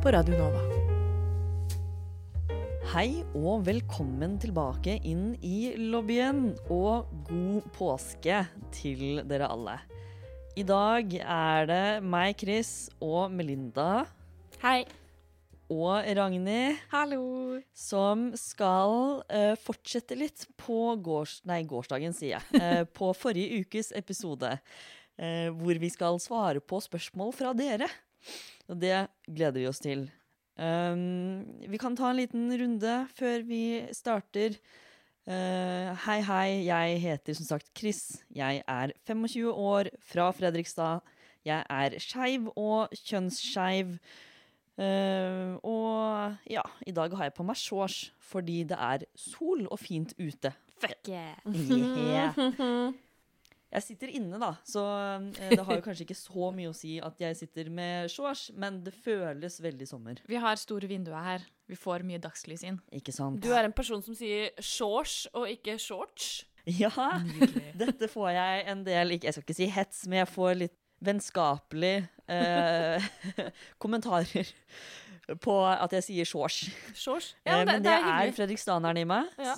på Radio Nova. Hei og velkommen tilbake inn i lobbyen, og god påske til dere alle. I dag er det meg, Chris, og Melinda Hei. og Ragnhild Hallo. som skal uh, fortsette litt på gårs... Nei, gårsdagen, sier jeg. Uh, på forrige ukes episode, Uh, hvor vi skal svare på spørsmål fra dere. Og det gleder vi oss til. Um, vi kan ta en liten runde før vi starter. Uh, hei, hei. Jeg heter som sagt Chris. Jeg er 25 år, fra Fredrikstad. Jeg er skeiv og kjønnsskeiv. Uh, og ja, i dag har jeg på meg shorts fordi det er sol og fint ute. Fuck yeah. Yeah. Jeg sitter inne, da, så eh, det har jo kanskje ikke så mye å si at jeg sitter med shorts, men det føles veldig sommer. Vi har store vinduer her. Vi får mye dagslys inn. Ikke sant? Du er en person som sier shorts og ikke shorts. Ja, dette får jeg en del ikke, Jeg skal ikke si hets, men jeg får litt vennskapelig eh, kommentarer på at jeg sier shorts. Shorts? Eh, Ja, men det, men det det er er fredrikstaneren i meg. Ja.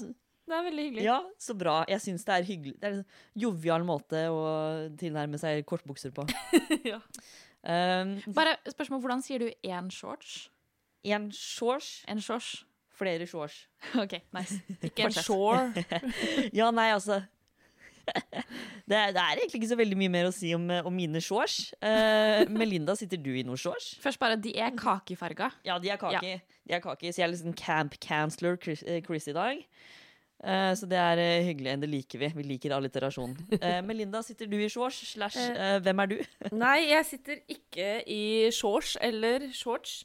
Det er veldig hyggelig. Ja, så bra. Jeg syns det er hyggelig. Det er en jovial måte å tilnærme seg kortbukser på. Ja. Um, Bare spørsmål, hvordan sier du én shorts? en shorts, En shorts? flere shorts. OK, nice. Ikke en shore. Ja, nei, altså det er, det er egentlig ikke så veldig mye mer å si om, om mine shorts. Uh, Melinda, sitter du i noen shorts? Først bare, de er kakefarga. Ja, de er kake. De er kake så jeg er liksom camp counselor Chris, eh, Chris i dag. Eh, så det er eh, hyggelig. Det liker vi. Vi liker alliterasjon. Eh, Melinda, sitter du i shorts? Slash, eh, hvem er du? Nei, jeg sitter ikke i shorts eller shorts.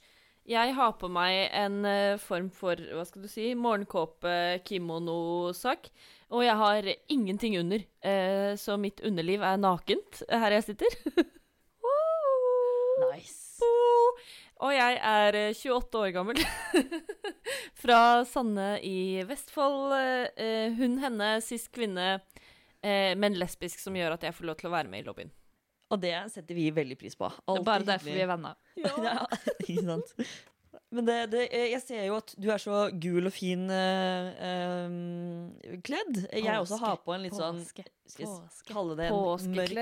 Jeg har på meg en eh, form for, hva skal du si, morgenkåpe, kimono-sak. Og jeg har ingenting under, eh, så mitt underliv er nakent her jeg sitter. Nice. Og jeg er eh, 28 år gammel. Fra Sanne i Vestfold. eh, Hun, henne, cis kvinne, eh, men lesbisk, som gjør at jeg får lov til å være med i lobbyen. Og det setter vi veldig pris på. Det er bare derfor vi er venner. Ja, ikke sant. Men det, det, eh, jeg ser jo at du er så gul og fin eh, eh, kledd. Jeg også har på en litt sånn Påske. Kalle det en mørk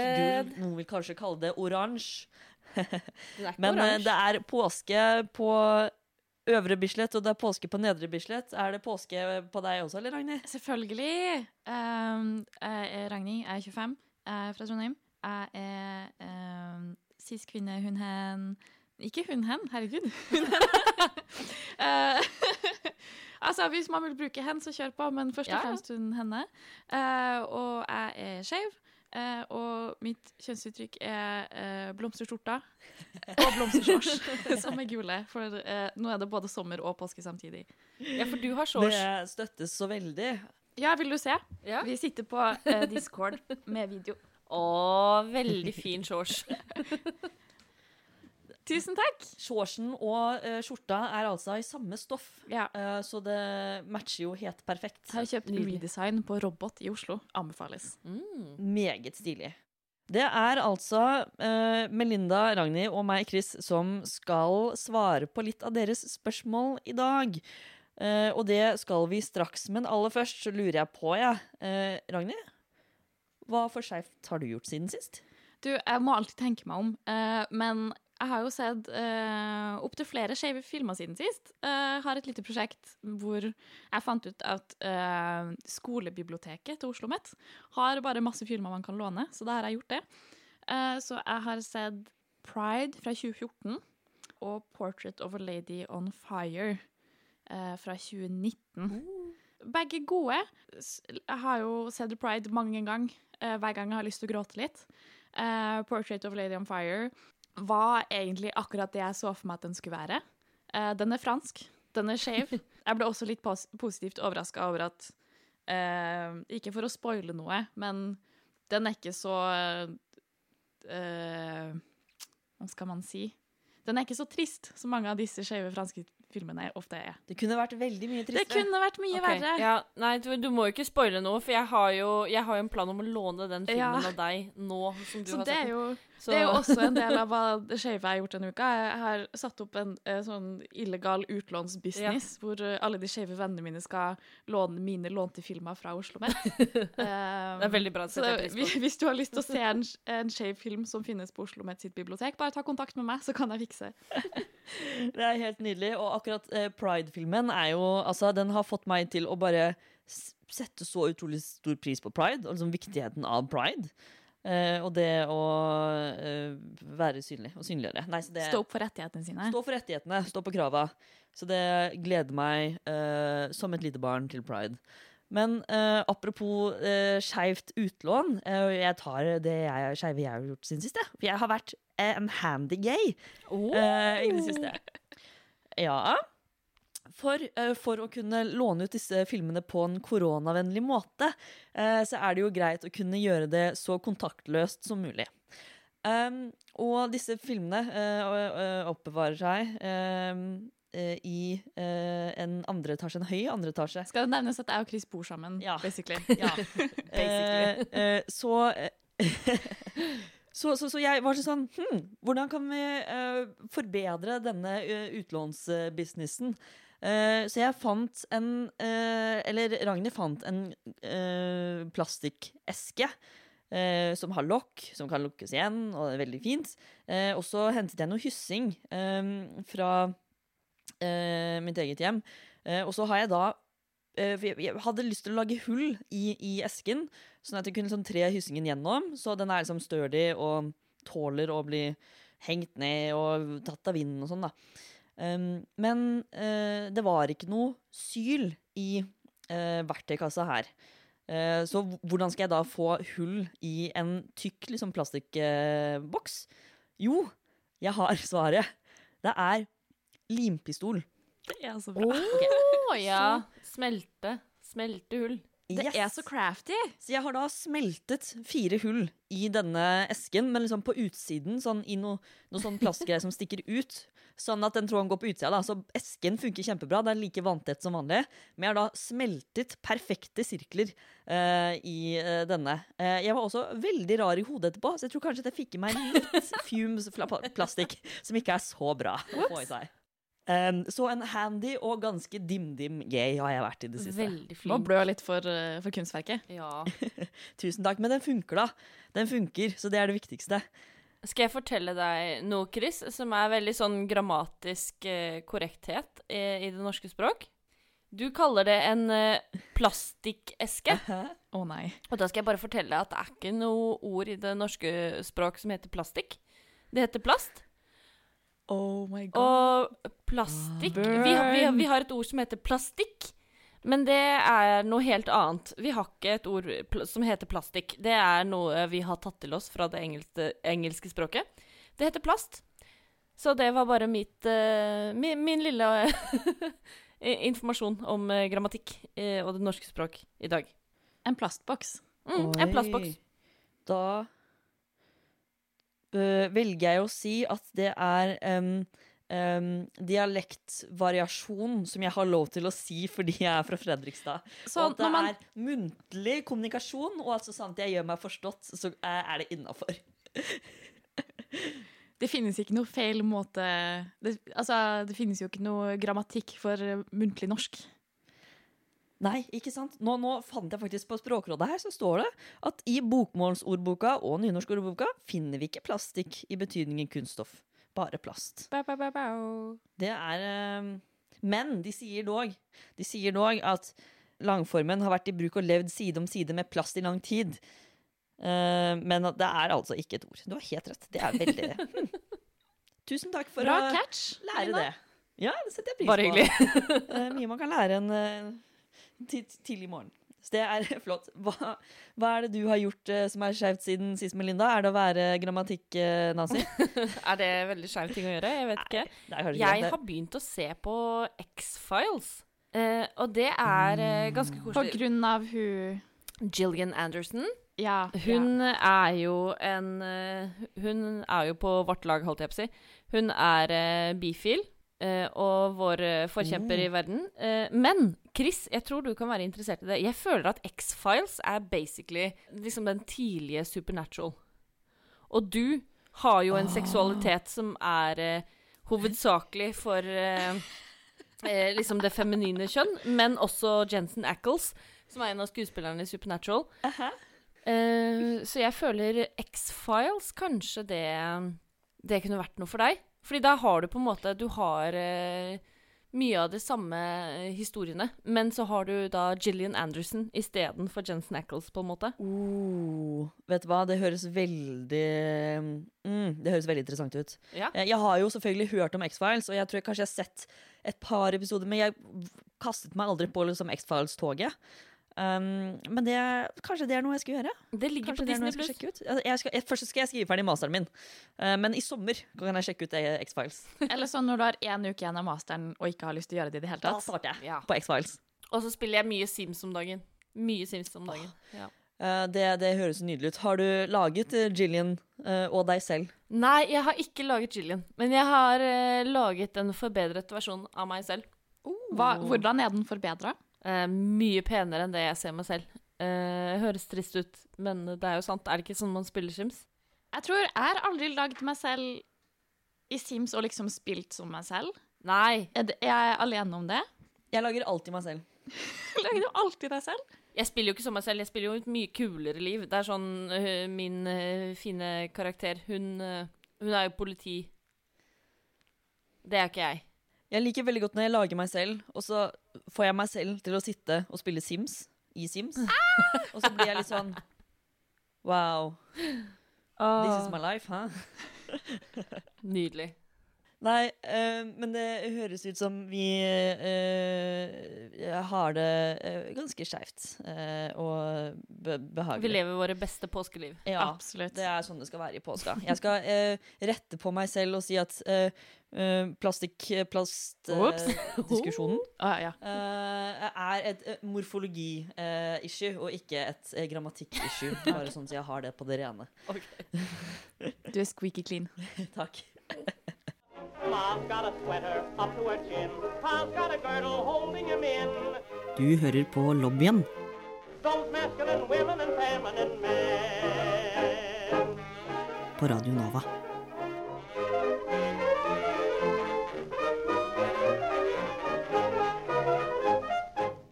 gul? Noen vil kanskje kalle det oransje. Men orange. det er påske på Øvre Bislett, og det er påske på Nedre Bislett. Er det påske på deg også, eller, Ragnhild? Selvfølgelig. Um, er Ragnhild, jeg er 25, jeg er fra Trondheim. Jeg er um, cis kvinne, hun, hen. Ikke hun, hen, herregud. Hun, hen. uh, altså, hvis man vil bruke hen, så kjør på, men først og fremst hun, henne. Uh, og jeg er skeiv. Eh, og mitt kjønnsuttrykk er eh, blomsterskjorta og blomstershorts, som er gule. For eh, nå er det både sommer og påske samtidig. Ja, for du har shorts. Det støttes så veldig. Ja, vil du se? Ja. Vi sitter på eh, Discord med video. Å, veldig fin shorts. Tusen takk! Shortsen og uh, skjorta er altså i samme stoff, Ja. uh, så det matcher jo helt perfekt. Jeg har kjøpt Nydelig. redesign på Robot i Oslo. Anbefales. Mm. Meget stilig. Det er altså uh, Melinda, Ragnhild og meg, Chris, som skal svare på litt av deres spørsmål i dag. Eh, og det skal vi straks, men aller først så lurer jeg på, jeg. Eh, Ragnhild? Hva for skeivt har du gjort siden sist? Du, jeg må alltid tenke meg om, eh, men jeg har jo sett uh, opptil flere skeive filmer siden sist. Jeg har et lite prosjekt hvor jeg fant ut at uh, skolebiblioteket til Oslo Met har bare masse filmer man kan låne, så da har jeg gjort det. Uh, så jeg har sett Pride fra 2014 og Portrait of a Lady on Fire uh, fra 2019. Begge gode. Jeg har jo sett Pride mange ganger, hver gang jeg har lyst til å gråte litt. Portrait of a Lady on Fire var egentlig akkurat det jeg så for meg at den skulle være. Uh, den er fransk. Den er skeiv. Jeg ble også litt pos positivt overraska over at uh, Ikke for å spoile noe, men den er ikke så eh, Hva skal man si? Den er ikke så trist som mange av disse skeive franske filmene ofte er. Det kunne vært veldig mye tristere. Det kunne vært mye okay. verre. Ja, nei, du, du må jo ikke spoile noe, for jeg har jo, jeg har en plan om å låne den filmen Ja. av deg nå som du Så har det sett er jo Så- Det er jo også en del av hva det skeive har gjort denne uka. Jeg har satt opp en eh, sånn illegal utlånsbusiness hvor eh, alle de skeive vennene mine skal låne mine lånte filmer fra Oslo Met. Det er veldig bra. Det Så det. hvis hvis du har lyst til å se en, en skeiv film som finnes på Oslo Met sitt bibliotek, bare ta kontakt med meg, så kan jeg fikse. Det er helt nydelig. Og akkurat eh, Pride-filmen er jo Altså, den har fått meg til å bare sette så utrolig stor pris på pride, og liksom viktigheten av pride. Eh, og det å eh, være synlig og synliggjøre. Nei, så det, Stå opp for rettighetene sine. Stå for rettighetene, stå på krava. Så det gleder meg eh, som et lite barn til pride. Men eh, apropos uh, skeivt utlån. eh, jeg tar det jeg, skeive jeg har gjort siden sist. jeg. For jeg har vært eh, en handy gay eh, i det siste. Ja. For, eh, for å kunne låne ut disse filmene på en koronavennlig måte, eh, så er det jo greit å kunne gjøre det så kontaktløst som mulig. Um, og disse filmene eh, eh, oppbevarer seg um, eh, i eh, en andre etasje, en høy andre etasje. Skal det nevnes at jeg og Chris bor sammen, Ja. basically. Ja. Eh, eh, så, eh, så, så Så jeg var sånn hm, Hvordan kan vi eh, forbedre denne utlånsbusinessen? Eh, så jeg fant en eh, Eller Ragnhild fant en eh, plastikkeske. eh, som har lokk, som kan lukkes igjen, og det er veldig fint. Eh, og så hentet jeg noe hyssing eh, fra eh, mitt eget hjem. Eh, og så har jeg da eh, jeg, hadde lyst til å lage hull i, i esken, sånn at jeg kunne sånn, tre hyssingen gjennom. Så den er liksom stødig og tåler å bli hengt ned og tatt av vinden og sånn, da. Um, men uh, det var ikke noe syl i uh, verktøykassa her. Uh, så hvordan skal jeg da få hull i en tykk liksom, plastikkboks? jo, jeg har svaret. Det er limpistol. Det er så bra. Å ja. Smelte. hull. Det Yes. er så crafty! Så jeg har da smeltet fire hull i denne esken, men liksom på utsiden, sånn i noe, noe sånn plastgreier som stikker ut. Sånn at den tråden går på utsida. Da. Så esken funker kjempebra. Det er like vanntett som vanlig. Men jeg har da smeltet perfekte sirkler uh, i uh, denne. Uh, jeg var også veldig rar i hodet etterpå, så jeg tror kanskje at jeg fikk i meg litt fumes plastikk, som ikke er så bra å få i seg. Um, så en handy og ganske dim-dim gay har jeg vært i det siste. Veldig Må flink. blø litt for, eh, for kunstverket. Ja. Tusen takk. Men den funker, da. Den funker, så det er det viktigste. Skal jeg fortelle deg noe, Chris, som er veldig sånn grammatisk eh, korrekthet eh, i det norske språk? Du kaller det en eh, plastikkeske. Å nei. Og da skal jeg bare fortelle deg at det er ikke noe ord i det norske språk som heter plastikk. Det heter plast. Oh my god. Og plastikk vi, har- vi, vi har et ord som heter plastikk, men det er noe helt annet. Vi har ikke et ord pl som heter plastikk. Det er noe vi har tatt til oss fra det engelske, engelske språket. Det heter plast. Så det var bare mitt, uh, min, min lille eh, informasjon om eh, grammatikk uh, og det norske språk i dag. En plastboks. Mm, en plastboks. Da velger jeg å si at det er um, um, dialektvariasjon som jeg har lov til å si fordi jeg er fra Fredrikstad. Så og at det man er muntlig kommunikasjon, og altså sant jeg gjør meg forstått, så er det innafor. Det finnes ikke noe feil måte det, Altså, det finnes jo ikke noe grammatikk for eh, muntlig norsk. Nei, ikke sant? Nå, nå fant jeg faktisk på Språkrådet her, så står det at i bokmålsordboka og nynorskordboka finner vi ikke plastikk i betydningen kunststoff. Bare plast. Ba, ba, ba. Det er eh, Men de sier dog De sier dog at langformen har vært i bruk og levd side om side med plast i lang tid. Uh, men det er altså ikke et ord. Du har helt rett. Det er veldig det. Tusen takk for Bra å catch. lære Lina. det. Ja, det setter jeg pris Bare på. hyggelig. uh, mye man kan lære en uh, tidlig morgen. Så det er flott. Hva, hva er det du har gjort eh, som er skjevt siden sist, Melinda? Er det å være grammatikk-nazi? Er det veldig skjev ting å gjøre? Jeg vet ikke. Nei, Jeg greit. har begynt å se på X-Files. Eh, og det er eh, ganske På grunn av hun Jillian Anderson. Ja. Hun er jo en eh, Hun er jo på vårt lag, holdt jeg på å si. Hun er eh, bifil eh, og vår eh, forkjemper i verden. Uh, men Chris, jeg tror du kan være interessert i det. Jeg føler at X-Files er basically liksom den tidlige Supernatural. Og du har jo en seksualitet som er hovedsakelig for liksom det feminine kjønn, men også Jensen Ackles, som er en av skuespillerne i Supernatural. Eh, så jeg føler X-Files kanskje det Det kunne vært noe for deg. Fordi da har du på en måte Du har eh, mye av de samme eh, historiene, men så har du da Gillian Anderson istedenfor Jensen Ackles, på en måte. Oh, vet du hva, det høres veldig mm, Det høres veldig interessant ut. Ja. Eh, Jeg har jo selvfølgelig hørt om X-Files, og jeg tror jeg kanskje jeg har sett et par episoder, men jeg kastet meg aldri på liksom X-Files-toget. Um, men det, kanskje det er noe jeg skal gjøre? Det ligger Kanskje på det er noe jeg skal? Jeg, skal, jeg, først skal jeg skrive ferdig masteren min, uh, men i sommer kan jeg sjekke ut eh, X-Files. Eller sånn når du har én uke igjen av masteren og ikke har lyst til å gjøre det i det hele tatt. Da starter jeg Ja. på X-Files. Og så spiller jeg mye Sims om dagen. Mye Sims om dagen. Ja. Eh, det, det høres nydelig ut. Har du laget Jillian Gillian eh, og deg selv? Nei, jeg har ikke laget Jillian. men jeg har eh, laget en forbedret versjon av meg selv. Hva, hvordan er den forbedra? Eh, mye penere enn det jeg ser meg selv. Eh, høres trist ut, men det er jo sant. Er det ikke sånn man spiller Sims? Jeg tror jeg har aldri lagd meg selv i Sims og liksom spilt som meg selv. Nei. Er, det, er jeg alene om det? Jeg lager alltid meg selv. Lager du alltid deg selv? Jeg spiller jo ikke som meg selv, jeg spiller jo et mye kulere liv. Det er sånn øh, min fine karakter. Hun, hun er jo politi. Det er ikke jeg. Jeg liker veldig godt når jeg lager meg selv, og så får jeg meg selv til å sitte og spille Sims i Sims. Og så blir jeg litt sånn Wow. This is my life, huh? Nydelig. Nei, eh, men det høres ut som vi eh, har det eh, ganske skeivt eh, og be Vi lever våre beste påskeliv. Ja, Absolutt. det er sånn det skal være i påska. Jeg skal eh, rette på meg selv og si at uh, plastikk-plast-diskusjonen Å, ja. Eh, er et uh, morfologi-issue og ikke et uh, grammatikk-issue. Bare sånn at jeg har det på det rene. Du er squeaky clean. Takk. Du hører på lobbyen Those masculine women and feminine men. på Radio Nova.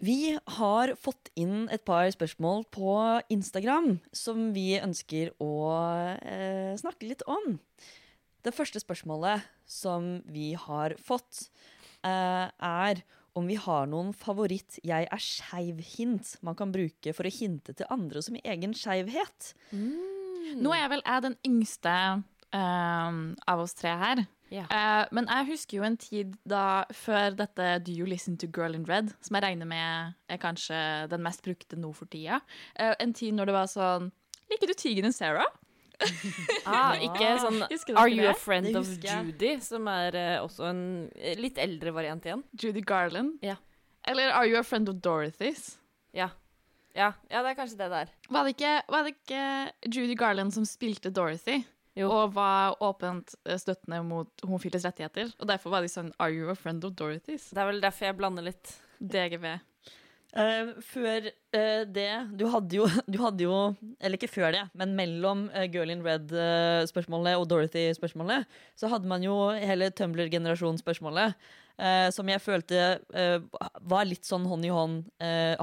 Vi har fått inn et par spørsmål på Instagram som vi ønsker å eh, snakke litt om. Det første spørsmålet som vi har fått, uh, er om vi har noen favoritt 'jeg er skeiv'-hint man kan bruke for å hinte til andre som i egen skeivhet. Nå er jeg vel jeg den yngste uh, av oss tre her. Yeah. Uh, men jeg husker jo en tid da før dette Do You Listen to Girl in Red, som jeg regner med er kanskje den mest brukte nå for tida. uh, en tid når det var sånn Liker du tigeren Sarah? Ah, ikke sånn Are you a friend of. Judy? Som er uh, også en eh, litt eldre variant igjen. Judy Garland? Ja. Eller Are you a friend of Dorothy's? Ja. Ja, ja det er kanskje det der. Var det ikke, var det ikke Judy Garland som spilte Dorothy? Jo. Og var åpent eh, støttende mot homofiles rettigheter. Og derfor var de sånn Are you a friend of Dorothy's? Det er vel derfor jeg blander litt. DGV. Eh, før uh, det du hadde, jo, du hadde jo Eller ikke før det, men mellom uh, Girl in Red-spørsmålet og Dorothy-spørsmålet, så hadde man jo hele Tumblr-generasjon-spørsmålet. som jeg følte var litt sånn hånd i hånd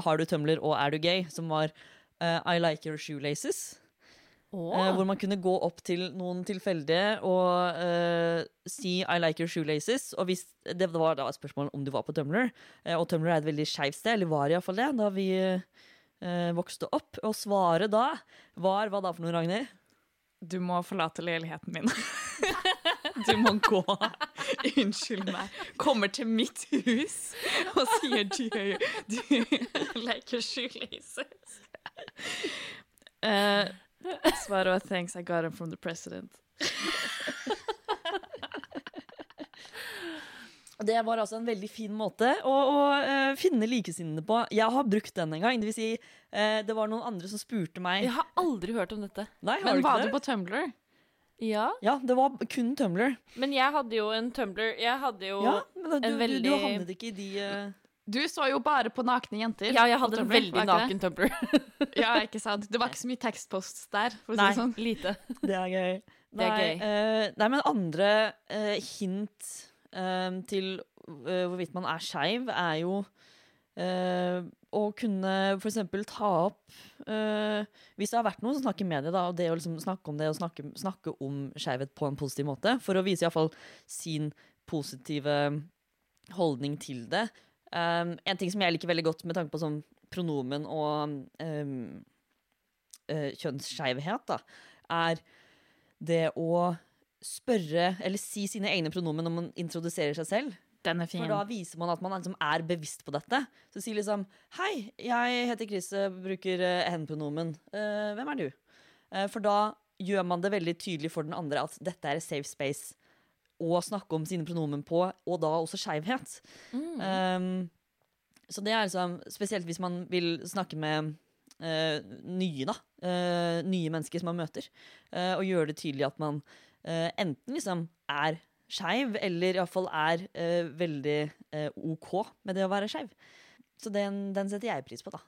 Har du Tumblr og er du gay? Som var I like your shoelaces. Eh, hvor man kunne gå opp til noen tilfeldige og eh, si 'I like your shoelaces'. Og hvis det var da et spørsmål om du var på Tumler. eh, og Tumler er et veldig skeivt sted, eller var iallfall det, da vi eh, vokste opp. Og svaret da var hva da for noe, Ragnhild? Du må forlate leiligheten min. du må gå. unnskyld meg, kommer til mitt hus og sier du, du your shoelaces. Uh, svaret var thanks, I got him from the president. Det var altså en veldig fin måte å, å uh, finne likesinnede på. Jeg har brukt den en gang. Det vil si, uh, det var noen andre som spurte meg Jeg har aldri hørt om dette. Nei, har Men du ikke var det? du på Tumblr? Ja, Ja, det var kun Tumblr. men jeg hadde jo en Tumblr Jeg hadde jo Ja, men du, en du, du havnet ikke i de eh, Du så jo bare på nakne jenter. Ja, jeg hadde en veldig naken tumbler. Ja, ikke sant? Det var ikke så mye tekstposts der, for å si Nei, det sånn. lite. Det er gøy. Det er nei, gøy. eh, nei, men andre uh, hint uh, til eh, hvorvidt man er skeiv, er jo å kunne eksempel ta opp Hvis det har vært noe, som snakker med deg, da, og det å liksom snakke om det og snakke, snakke om skeivhet på en positiv måte, for å vise iallfall sin positive holdning til det. Um, en ting som jeg liker veldig godt med tanke på sånn pronomen og um, uh, kjønnsskeivhet, da, er det å spørre, eller si sine egne pronomen når man introduserer seg selv. Den er fin. For da viser man at man liksom er bevisst på dette. Så si liksom Hei, jeg heter Chris, bruker uh, hen-pronomen. Uh, hvem er du? Uh, for da gjør man det veldig tydelig for den andre at dette er safe space å snakke om sine pronomen på, og da også skeivhet. Um, så det er liksom Spesielt hvis man vil snakke med uh, nye, da. Uh, nye mennesker som man møter. Uh, og gjøre det tydelig at man enten liksom er skeiv, eller iallfall er veldig OK med det å være skeiv. Så den, den setter jeg pris på, da.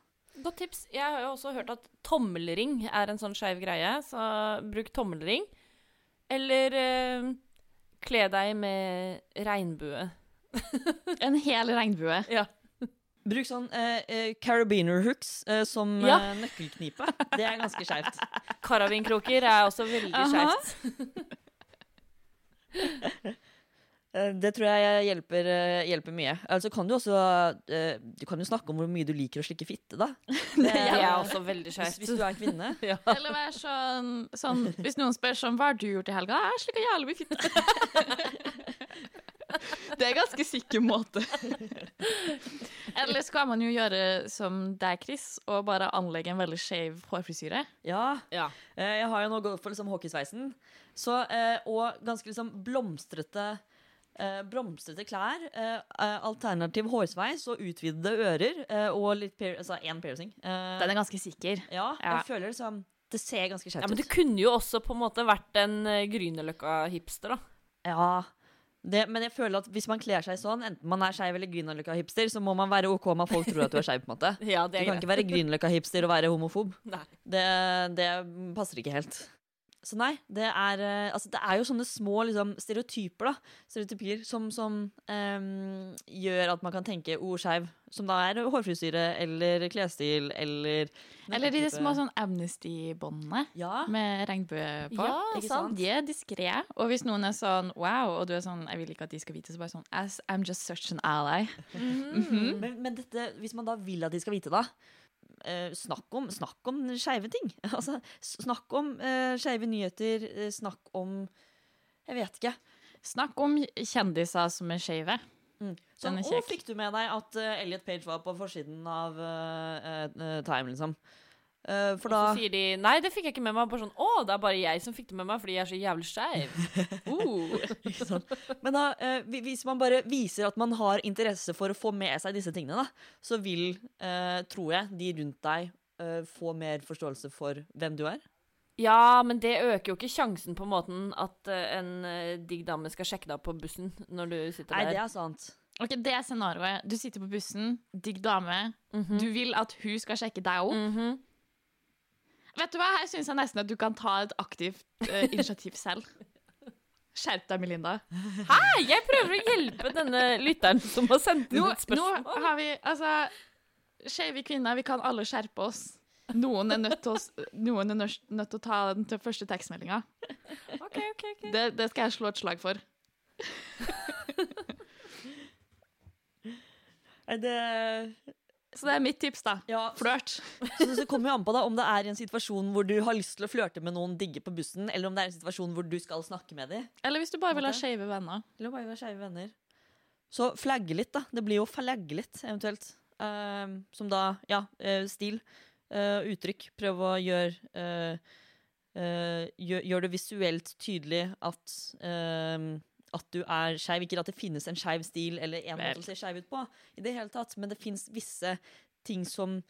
Godt tips. Jeg har jo også hørt at tommelring er en sånn skeiv greie, så bruk tommelring. Eller kle deg med regnbue. En hel regnbue. Ja. Bruk sånn eh, eh, carabiner hooks eh, som Ja. eh, nøkkelknipe. Det er ganske skeivt. Karabinkroker er også veldig skeivt. Eh, Det tror jeg hjelper, eh, hjelper mye. Altså kan du også eh, Du kan jo snakke om hvor mye du liker å slikke fitte, da. Det, Det er også veldig hvis, hvis du er kvinne. Ja. Eller vær sånn, sånn Hvis noen spør sånn Hva har du gjort i helga? Jeg slikka jævlig mye fitte. Det er en ganske sikker måte. Eller skal man jo gjøre som deg, Chris, og bare anlegge en veldig skeiv hårfrisyre? Ja. Ja. Eh, jeg har jo nå gått for liksom hockeysveisen. Så, eh, og ganske liksom blomstrete eh, bromsete klær. Eh, eh, alternativ hårsveis og utvidede ører. Eh, og litt pier altså én piercing. Eh, Den er ganske sikker. ja, Ja. jeg føler liksom Det ser ganske ja, ut Men du kunne jo også på en måte vært en uh, Grünerløkka-hipster, da. Ja, det, men jeg føler at hvis man kler seg sånn, enten man er skeiv eller Grünerløkka-hipster, så må man være OK med at folk tror at du er skeiv. på en måte. Ja, Du det er kan greit. ikke være Grünerløkka-hipster og være homofob. Nei. Det, det passer ikke helt. Så nei, det er, eh, altså det er jo sånne små liksom, stereotyper, da. Stereotypier som, som um, gjør at man kan tenke ordskeiv. Som da er hårfrisyre eller klesstil eller Eller de små sånn Amnesty-båndene Ja. med regnbue på. Ja, ikke sant. De er diskré. Og hvis noen er sånn wow, og du er sånn jeg vil ikke at de skal vite, så bare sånn "As- I'm just such an ally. Mhm. Men, men dette, hvis man da vil at de skal vite det, eh, snakk om, snakk om skeive ting. Altså, snakk om uh, skeive nyheter. eh, snakk om Jeg vet ikke. Snakk om kjendiser som er skeive. Sånn, å, kjekk. fikk du med deg at uh, Elliot Page var på forsiden av uh, uh, Time, liksom? Eh, for Og så sier de nei, det fikk jeg ikke med meg. Bare sånn å, det er bare jeg som fikk det med meg fordi jeg er så jævlig skeiv. Uh. Men da, uh, hvis man bare viser at man har interesse for å få med seg disse tingene, da, så vil, eh, tror jeg, de rundt deg eh, få mer forståelse for hvem du er. Ja, men det øker jo ikke sjansen på måten at en digg dame skal sjekke deg opp på bussen når du sitter Nei, der. det er sant. Ok, Det er scenarioet. Du sitter på bussen, digg dame. Mhm. Du vil at hun skal sjekke deg opp. Mhm. Vet du hva, Her syns jeg nesten at du kan ta et aktivt uh, initiativ selv. Skjerp deg, Melinda. Hæ?! jeg prøver å hjelpe denne lytteren som har sendt inn et spørsmål. nå har vi Altså, skeive kvinner, vi kan alle skjerpe oss. Noen er nødt til å, noen er nødt nødt til å ta den til første tekstmeldinga. Ok, ok, ok. Det, det skal jeg slå et slag for. Nei, det Så det er mitt tips, da. Ja, Flørt. Så det kommer jo an på da, om det er en situasjon hvor du har lyst til å flørte med noen digge på bussen, eller om det er en situasjon hvor du skal snakke med dem. Eller hvis du bare vil ha skeive venner. Eller bare vil ha skeive venner. Så flagge litt, da. Det blir jo flagge litt, eventuelt. Uh, som da, ja, uh, stil. Uh, uttrykk. Prøv å gjøre eh, gjør, gjør det visuelt tydelig at ehm, at du er skeiv. Ikke at det finnes en skeiv stil eller en måte å se skeiv ut på, i det hele tatt, men det fins visse ting som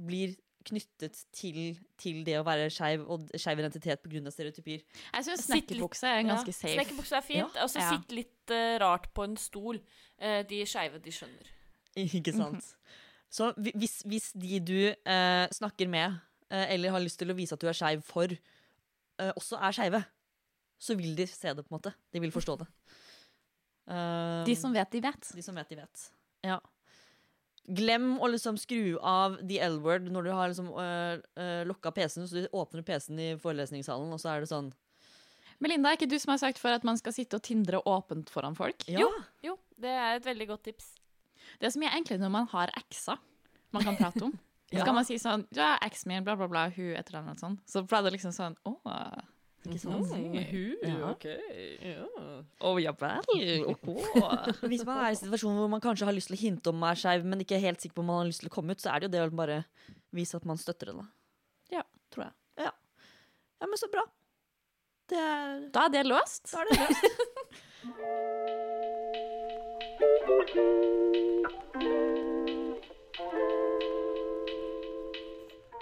blir knyttet til, til det å være skeiv og skeiv identitet pga. stereotypier. Jeg syns snekkerbukse er ganske safe. Snekkerbukse er fint. Og så Ja. sitt litt uh, rart på en stol. Uh, de skeive, de skjønner. Ikke sant? Så hvis, hvis de du uh, snakker med, eller har lyst til å vise at du er skeiv for, eh, også er skeive, så vil de se det, på en måte. De vil forstå det. Uh, De som vet, de vet. de som vet, de vet. Ja. Glem å liksom skru av the L-word når du har liksom, uh, lokka PC-en, så du åpner PC-en i forelesningssalen, og så er det sånn Melinda, er ikke du som har sagt for at man skal sitte og tindre åpent foran folk? Ja, Jo, det er et veldig godt tips. Det er så mye enklere når man har ekser man kan prate om. Så kan man si sånn Ja, eksen min, bla, bla, bla, hun et eller annet sånt. Så blir det liksom sånn Å, ikke sant? hun, Ja. OK. Ja. Oh, ja vel, OK. Hvis man er i en situasjon hvor man kanskje har lyst til å hinte om man er skeiv, men ikke er helt sikker på om man har lyst til å komme ut, så er det jo det å bare vise at man støtter det, da. Ja. Tror jeg. Ja. ja, men så bra. Det er, Da er det løst. da er det løst.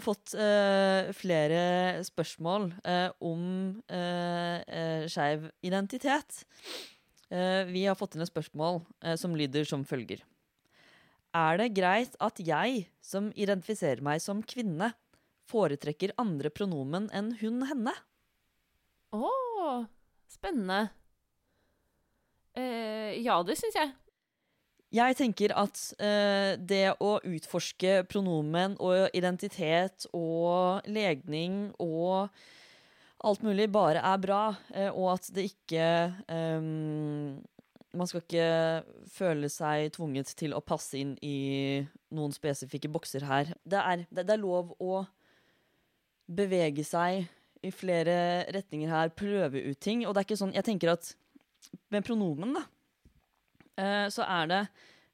Jo fått uh, flere spørsmål uh, om uh, skeiv identitet. Vi har fått inn et spørsmål som lyder som følger. Er det greit at jeg, som identifiserer meg som kvinne, foretrekker andre pronomen enn hun-henne? Å, spennende. Eh, ja, det syns jeg. Jeg tenker at eh, det å utforske pronomen og identitet og legning og alt mulig bare er bra, eh, og at det ikke ehm, Man skal ikke føle seg tvunget til å passe inn i noen spesifikke bokser her. Det er, det, det er lov å bevege seg i flere retninger her, prøve ut ting. Og det er ikke sånn Jeg tenker at med pronomen, da, eh, så er det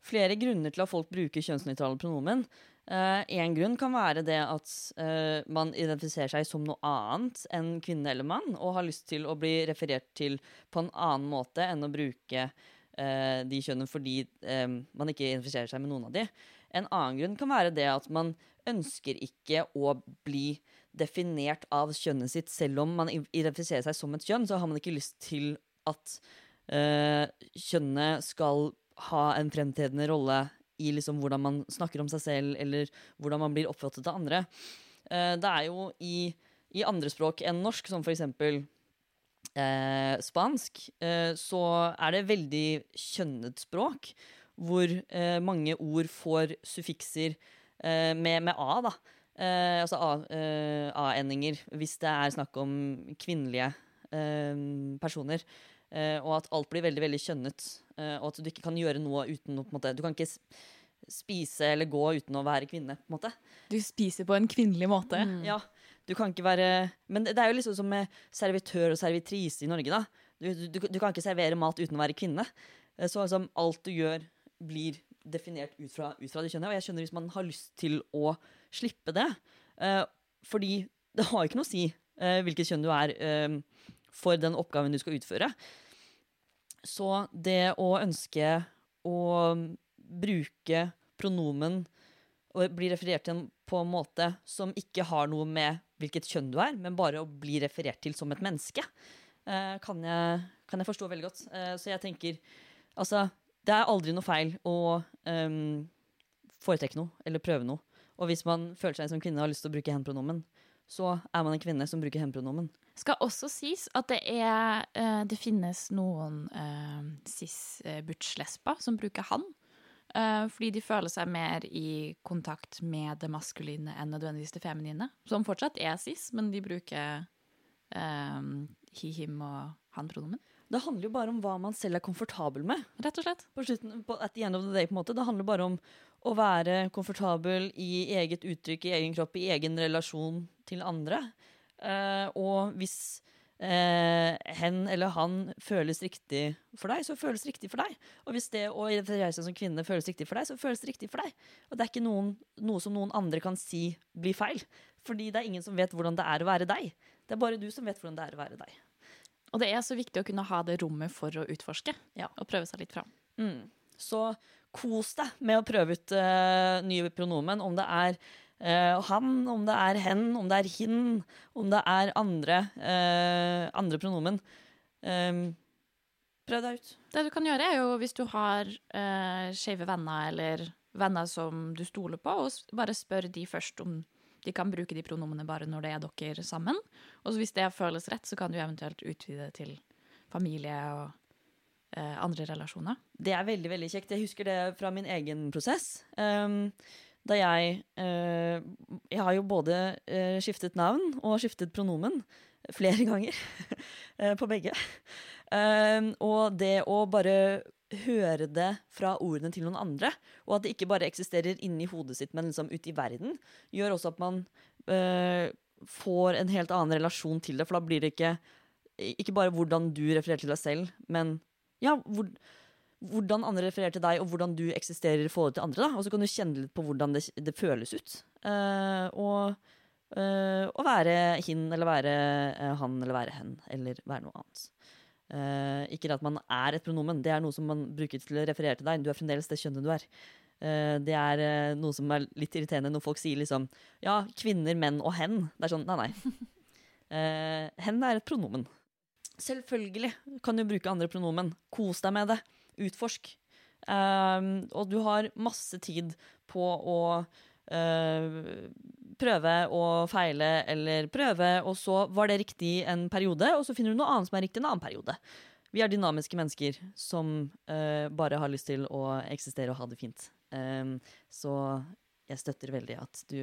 flere grunner til at folk bruker kjønnsnøytrale pronomen. Én grunn kan være det at eh, man identifiserer seg som noe annet enn kvinne eller mann, og har lyst til å bli referert til på en annen måte enn å bruke eh, de kjønnene fordi eh, man ikke identifiserer seg med noen av de. En annen grunn kan være det at man ønsker ikke å bli definert av kjønnet sitt. Selv om man identifiserer seg som et kjønn, så har man ikke lyst til at eh, kjønnet skal ha en fremtredende rolle i liksom hvordan man snakker om seg selv, eller hvordan man blir oppfattet av andre. Eh, det er jo i, i andre språk enn norsk, som for eksempel eh, spansk, eh, så er det veldig kjønnet språk, hvor eh, mange ord får suffikser eh, med, med a, da. Eh, altså a- eh, a-endinger, hvis det er snakk om kvinnelige eh, personer. Eh, og at alt blir veldig veldig kjønnet. eh, og at du ikke kan gjøre noe uten å på en måte, Du kan ikke spise eller gå uten å være kvinne. på en måte. Du spiser på en kvinnelig måte. Ja, du kan ikke være Men det det er jo liksom som med servitør og servitrise i Norge, da. Du, du, du kan ikke servere mat uten å være kvinne. Eh, Så liksom alt du gjør, blir definert ut fra, ut fra det kjønnet. Og jeg skjønner hvis man har lyst til å slippe det. Eh, fordi det har ikke noe å si eh, hvilket kjønn du er eh, for den oppgaven du skal utføre. Så det å ønske å bruke pronomen og bli referert til på en måte som ikke har noe med hvilket kjønn du er, men bare å bli referert til som et menneske, eh, kan, jeg, kan jeg forstå veldig godt. Eh, så jeg tenker Altså, det er aldri noe feil å um, foretrekke noe eller prøve noe. Og hvis man føler seg som kvinne og har lyst til å bruke hen-pronomen, så er man en kvinne som bruker hen-pronomen. Skal også sies at det er eh, Det finnes noen uh, cis-butch-lesber som bruker han. Uh, fordi de føler seg mer i kontakt med det maskuline enn nødvendigvis det feminine. Som fortsatt er cis, men de bruker eh, he, him og han-pronomen. Det handler jo bare om hva man selv er komfortabel med. Rett og slett. På slutten, på, at the end of the day, på en måte. Det handler bare om å være komfortabel i eget uttrykk, i egen kropp, i egen relasjon til andre. Eh, og hvis eh, hen eller han føles riktig for deg, så føles det riktig for deg. Og hvis det å identifisere seg som kvinne føles riktig for deg, så føles det riktig for deg. Og det er ikke noen, noe som noen andre kan si blir feil. Fordi det er ingen som vet hvordan det er å være deg. Det er bare du som vet hvordan det er å være deg. Og det er så viktig å kunne ha det rommet for å utforske Ja. og prøve seg litt fram. Mm. Så kos deg med å prøve ut uh, nye pronomen, om det er eh, han, om det er hen, om det er hin, om det er andre, uh, andre pronomen. Um, prøv deg ut. Det du kan gjøre, er jo hvis du har uh, skeive venner eller venner som du stoler på, og bare spør de først om de kan bruke de pronomene bare når det er dere sammen. Og hvis det føles rett, så kan du eventuelt utvide det til familie og uh, andre relasjoner. Det er veldig veldig kjekt. Jeg husker det fra min egen prosess. Ehm, da jeg eh, Jeg har jo både eh, skiftet navn og skiftet pronomen flere ganger. eh, på begge. Ehm, og det å bare høre det fra ordene til noen andre, og at det ikke bare eksisterer inni hodet sitt, men liksom ute i verden, gjør også at man eh, får en helt annen relasjon til det. For da blir det ikke ikke bare hvordan du refererer til deg selv, men ja, hvor, hvordan andre refererer til deg, og hvordan du eksisterer i forhold til andre. Og så kan du kjenne litt på hvordan det, det føles ut. Uh, og uh, å være hin, eller være uh, han, eller være hen, eller være noe annet. Ikke at man er et pronomen, det er noe som man bruker til å referere til deg. Du er fremdeles det kjønnet du er. Det er noe som er litt irriterende når folk sier liksom Ja, kvinner, menn og hen. Det er sånn, nei, nei. Hen er et pronomen. Selvfølgelig kan du bruke andre pronomen. Kos deg med det. Utforsk. Um, og du har masse tid på å uh, prøve og feile, eller prøve, og så var det riktig en periode, og så finner du noe annet som er riktig en annen periode. Vi er dynamiske mennesker som uh, bare har lyst til å eksistere og ha det fint. Um, så jeg støtter veldig at du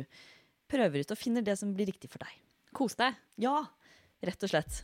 prøver ut og finner det som blir riktig for deg. Kos deg. Ja, rett og slett.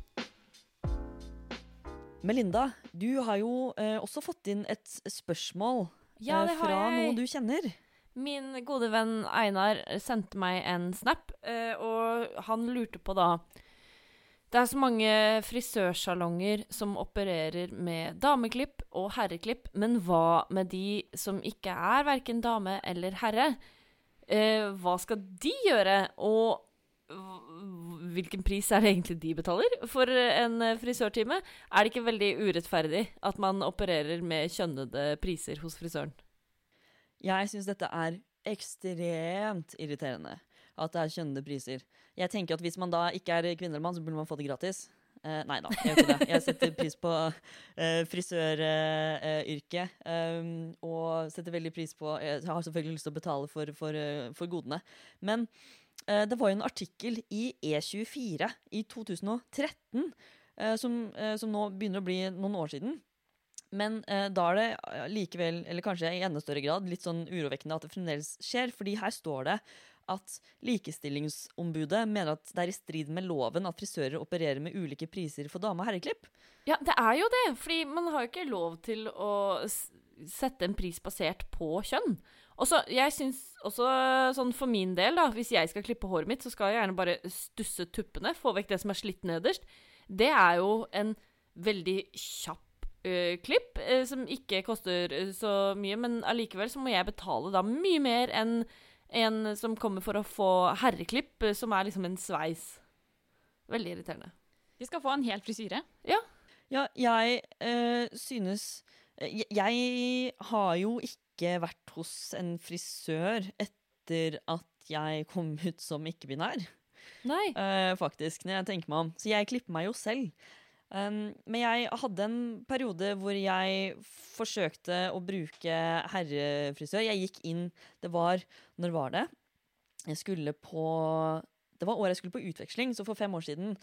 Melinda, du har jo eh, også fått inn et spørsmål Ja, eh, det har fra noen du kjenner. Min gode venn Einar sendte meg en snap, eh, og han lurte på da Det er så mange frisørsalonger som opererer med dameklipp og herreklipp, men hva med de som ikke er verken dame eller herre? Eh, hva skal de gjøre, og hvilken pris er det egentlig de betaler for en eh, frisørtime? Er det ikke veldig urettferdig at man opererer med kjønnede priser hos frisøren? Jeg syns dette er ekstremt irriterende. At det er kjønnede priser. Jeg tenker at Hvis man da ikke er kvinne eller mann, så burde man få det gratis. Eh, nei da, jeg gjør ikke det. Jeg setter pris på eh, frisøryrket. um, og setter veldig pris på Jeg har selvfølgelig lyst til å betale for, for, eh, for godene. Men eh, det var jo en artikkel i E24 i 2013 eh, som, eh, som nå begynner å bli noen år siden. Men eh, da er det eh, likevel, eller kanskje i enda større grad, litt sånn urovekkende at det fremdeles skjer. Fordi her står det at Likestillingsombudet mener at det er i strid med loven at frisører opererer med ulike priser for dame- og herreklipp. Ja, det er jo det, fordi man har jo ikke lov til å sette en pris basert på kjønn. Og så, jeg syns også, sånn for min del, da, hvis jeg skal klippe håret mitt, så skal jeg gjerne bare stusse tuppene, få vekk det som er slitt nederst. Det er jo en veldig kjapp klipp, uh, som ikke koster uh, så mye, men allikevel så må jeg betale da mye mer enn en som kommer for å få herreklipp, som er liksom en sveis. Veldig irriterende. Vi skal få en hel frisyre. Ja, Ja, jeg eh, synes jeg, jeg har jo ikke vært hos en frisør etter at jeg kom ut som ikke-binær, Nei. Uh, faktisk, når jeg tenker meg om. Så jeg klipper meg jo selv. Um, men jeg hadde en periode hvor jeg forsøkte å bruke herrefrisør. Jeg gikk inn Det var Når var det? Jeg skulle på Det var året jeg skulle på utveksling, så for fem år siden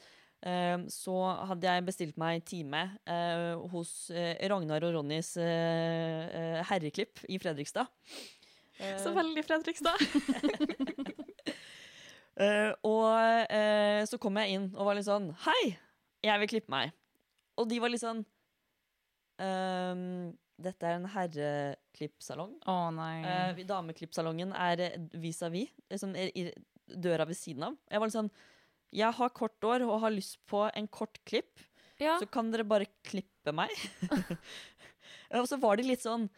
så hadde jeg bestilt meg time eh, hos eh, Ragnar og Ronnys eh, herreklipp i Fredrikstad. Så veldig Fredrikstad. Eh, og eh, så kom jeg inn og var litt sånn Hei, jeg vil klippe meg. Og de var litt sånn ehm, Dette er en herreklippsalong. Nei. Eh, dameklippsalongen er vis-à-vis. Liksom, i, i døra ved siden av. Jeg var litt sånn Jeg har kort år og har lyst på en kort klipp. Ja. Så kan dere bare klippe meg? og så var de litt sånn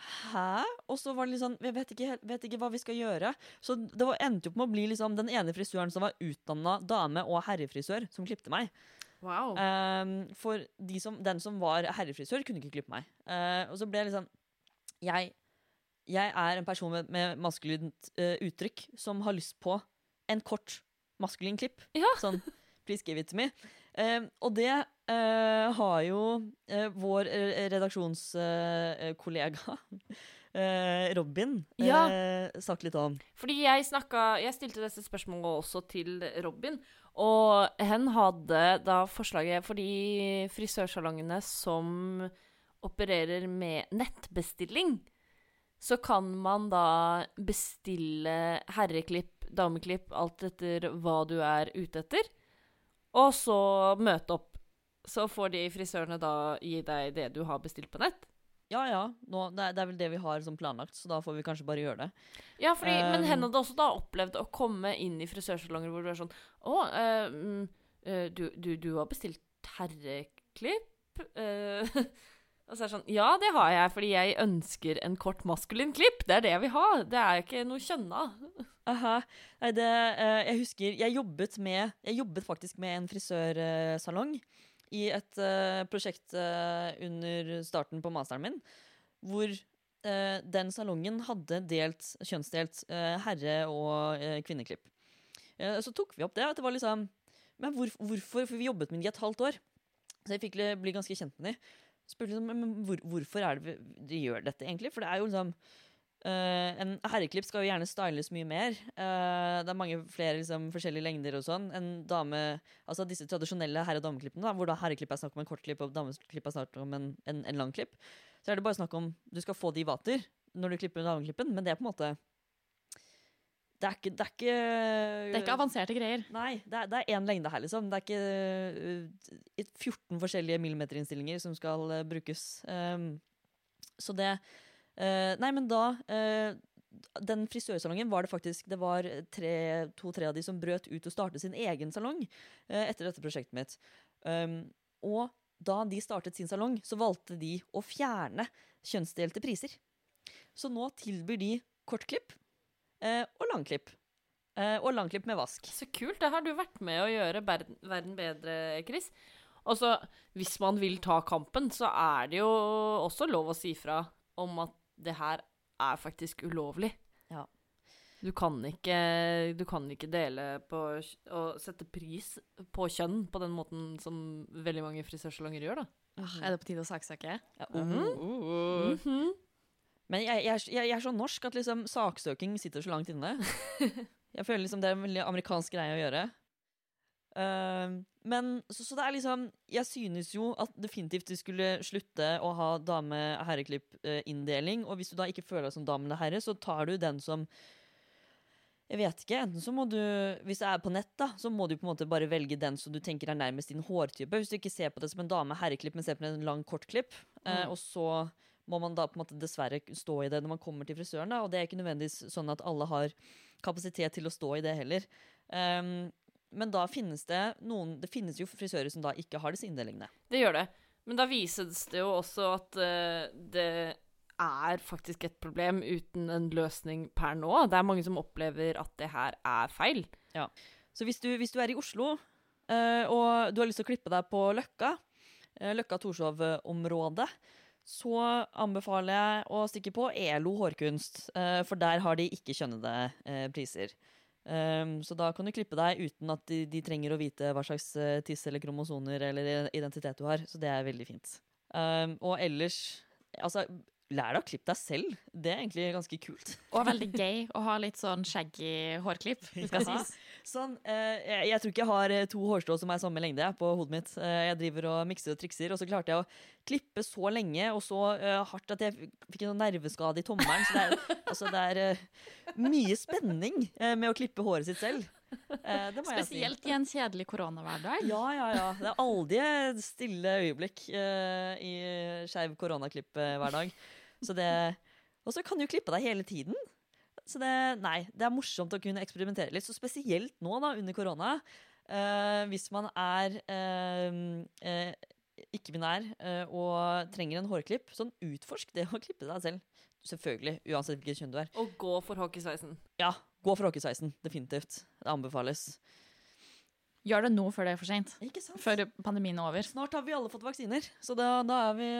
Hæ? Og så var det litt sånn Jeg vet ikke, vet ikke hva vi skal gjøre. Så det var, endte jo med å bli liksom den ene frisøren som var utdanna dame- og herrefrisør, som klippte meg. Wow. Um, for de som, den som var herrefrisør, kunne ikke klippe meg. Uh, og så ble jeg liksom Jeg, jeg er en person med, med maskulint uh, uttrykk som har lyst på en kort maskulin klipp. Ja. Sånn please give it to me. Uh, og det uh, har jo uh, vår uh, redaksjonskollega Robin Ja. eh, sagt litt om. Fordi jeg snakka Jeg stilte disse spørsmålene også til Robin, og hen hadde da forslaget For de frisørsalongene som opererer med nettbestilling, så kan man da bestille herreklipp, dameklipp, alt etter hva du er ute etter, og så møte opp. Så får de frisørene da gi deg det du har bestilt på nett. Ja ja, nå, det, er, det er vel det vi har som planlagt, så da får vi kanskje bare gjøre det. Ja, fordi, men Um, hen hadde også da opplevd å komme inn i frisørsalonger hvor du er sånn Å, uh, eh, du, du, du har bestilt herreklipp? Uh, og så er det sånn Ja, det har jeg, fordi jeg ønsker en kort maskulin klipp. Det er det jeg vil ha. Det er ikke noe kjønna. Aha. Nei, det, eh, jeg husker jeg jobbet med Jeg jobbet faktisk med en frisørsalong i et eh, prosjekt eh, under starten på masteren min, hvor den salongen hadde delt, kjønnsdelt herre- og kvinneklipp. Så tok vi opp det, at det var liksom Men hvor, hvorfor? For vi jobbet med de et halvt år. Så jeg fikk bli ganske kjent med de. Spurte liksom, men hvor, hvorfor er det vi, de gjør dette, egentlig? For det er jo liksom Eh, en herreklipp skal jo gjerne styles mye mer. Uh, det er mange flere liksom, forskjellige lengder og sånn. En dame, altså Disse tradisjonelle herre- og dameklippene, da, hvor da herreklipp er snakk om en kort klipp og dameklipp er snakk om en, en, en lang klipp, så er det bare snakk om du skal få det i vater når du klipper dameklippen, men det er på en måte Det er ikke Det er ikke, Det er ikke avanserte greier. Nei, det er, én lengde her, liksom. Det er ikke uh, 14 forskjellige millimeterinnstillinger som skal uh, brukes. Um, så det uh, Nei, men da uh, Den frisørsalongen var det faktisk Det var to-tre av de som brøt ut og startet sin egen salong uh, etter dette prosjektet mitt. Um, og da de startet sin salong, så valgte de å fjerne kjønnsdelte priser. Så nå tilbyr de kortklipp og langklipp. Og langklipp med vask. Så kult. Det har du vært med å gjøre verden bedre, Chris. Altså, hvis man vil ta kampen, så er det jo også lov å si fra om at det her er faktisk ulovlig. Ja. Du kan ikke, du kan ikke dele på og sette pris på kjønn på den måten som veldig mange frisørsalonger gjør, da. Ah, Er det på tide å saksøke? Ja, uh, Mhm. Men jeg, jeg, jeg, jeg er så norsk at liksom saksøking sitter så langt inne. Jeg føler liksom det er en veldig amerikansk greie å gjøre. Eh, men så, så det er liksom Jeg synes jo at definitivt du skulle slutte å ha dame-herreklipp-inndeling. Og hvis du da ikke føler deg som dame eller herre, så tar du den som jeg vet ikke, enten så må du Hvis det er på nett, da, så må du på en måte bare velge den som du tenker er nærmest din hårtype. Hvis du ikke ser på det som en dame-herreklipp, men ser på det som en lang kortklipp. Eh, Mm. og så må man da på en måte dessverre stå i det når man kommer til frisøren. Da, og det er ikke nødvendigvis sånn at alle har kapasitet til å stå i det heller. Ehm, men da finnes det noen Det finnes jo frisører som da ikke har disse inndelingene. Det gjør det. Men da vises det jo også at uh, det er faktisk et problem uten en løsning per nå. Det er mange som opplever at det her er feil. Ja. Så hvis du, hvis du er i Oslo, uh, og du har lyst til å klippe deg på Løkka, uh, Løkka-Torshov-området, så anbefaler jeg å stikke på ELO hårkunst, eh, for der har de ikke kjønnede eh, priser. Um, så da kan du klippe deg uten at de, de trenger å vite hva slags uh, tiss eller kromosoner eller identitet du har. Så det er veldig fint. Um, og ellers Altså, lær deg å klippe deg selv. Det er egentlig ganske kult. Og veldig gøy å ha litt sånn shaggy hårklipp. Ja. Sånn, eh, jeg, jeg tror ikke jeg har eh, to hårstrå som er samme lengde på hodet mitt. Eh, jeg driver og mikser og trikser, og så klarte jeg å klippe så lenge og så eh, hardt at jeg fikk en sånn nerveskade i tommelen. Så det er, altså, det er eh, mye spenning eh, med å klippe håret sitt selv. Eh, det må jeg si. Spesielt i en kjedelig koronahverdag. Ja, ja, ja. Det er aldri stille øyeblikk eh, i skeiv koronaklipp-hverdag. Så det Og så kan du klippe deg hele tiden. Så det, nei, det er morsomt å kunne eksperimentere litt. Så spesielt nå, da, under korona. uh, hvis man er uh, eh, ikke-binær eh, og trenger en hårklipp, sånn utforsk det å klippe deg selv. Selvfølgelig, uansett hvilket kjønn du er. Og gå for hockeysveisen. Ja, gå for hockeysveisen. Definitivt. Det anbefales. Gjør det nå før det er for seint. Ikke sant? Før pandemien er over. Snart har vi alle fått vaksiner, så da, da er vi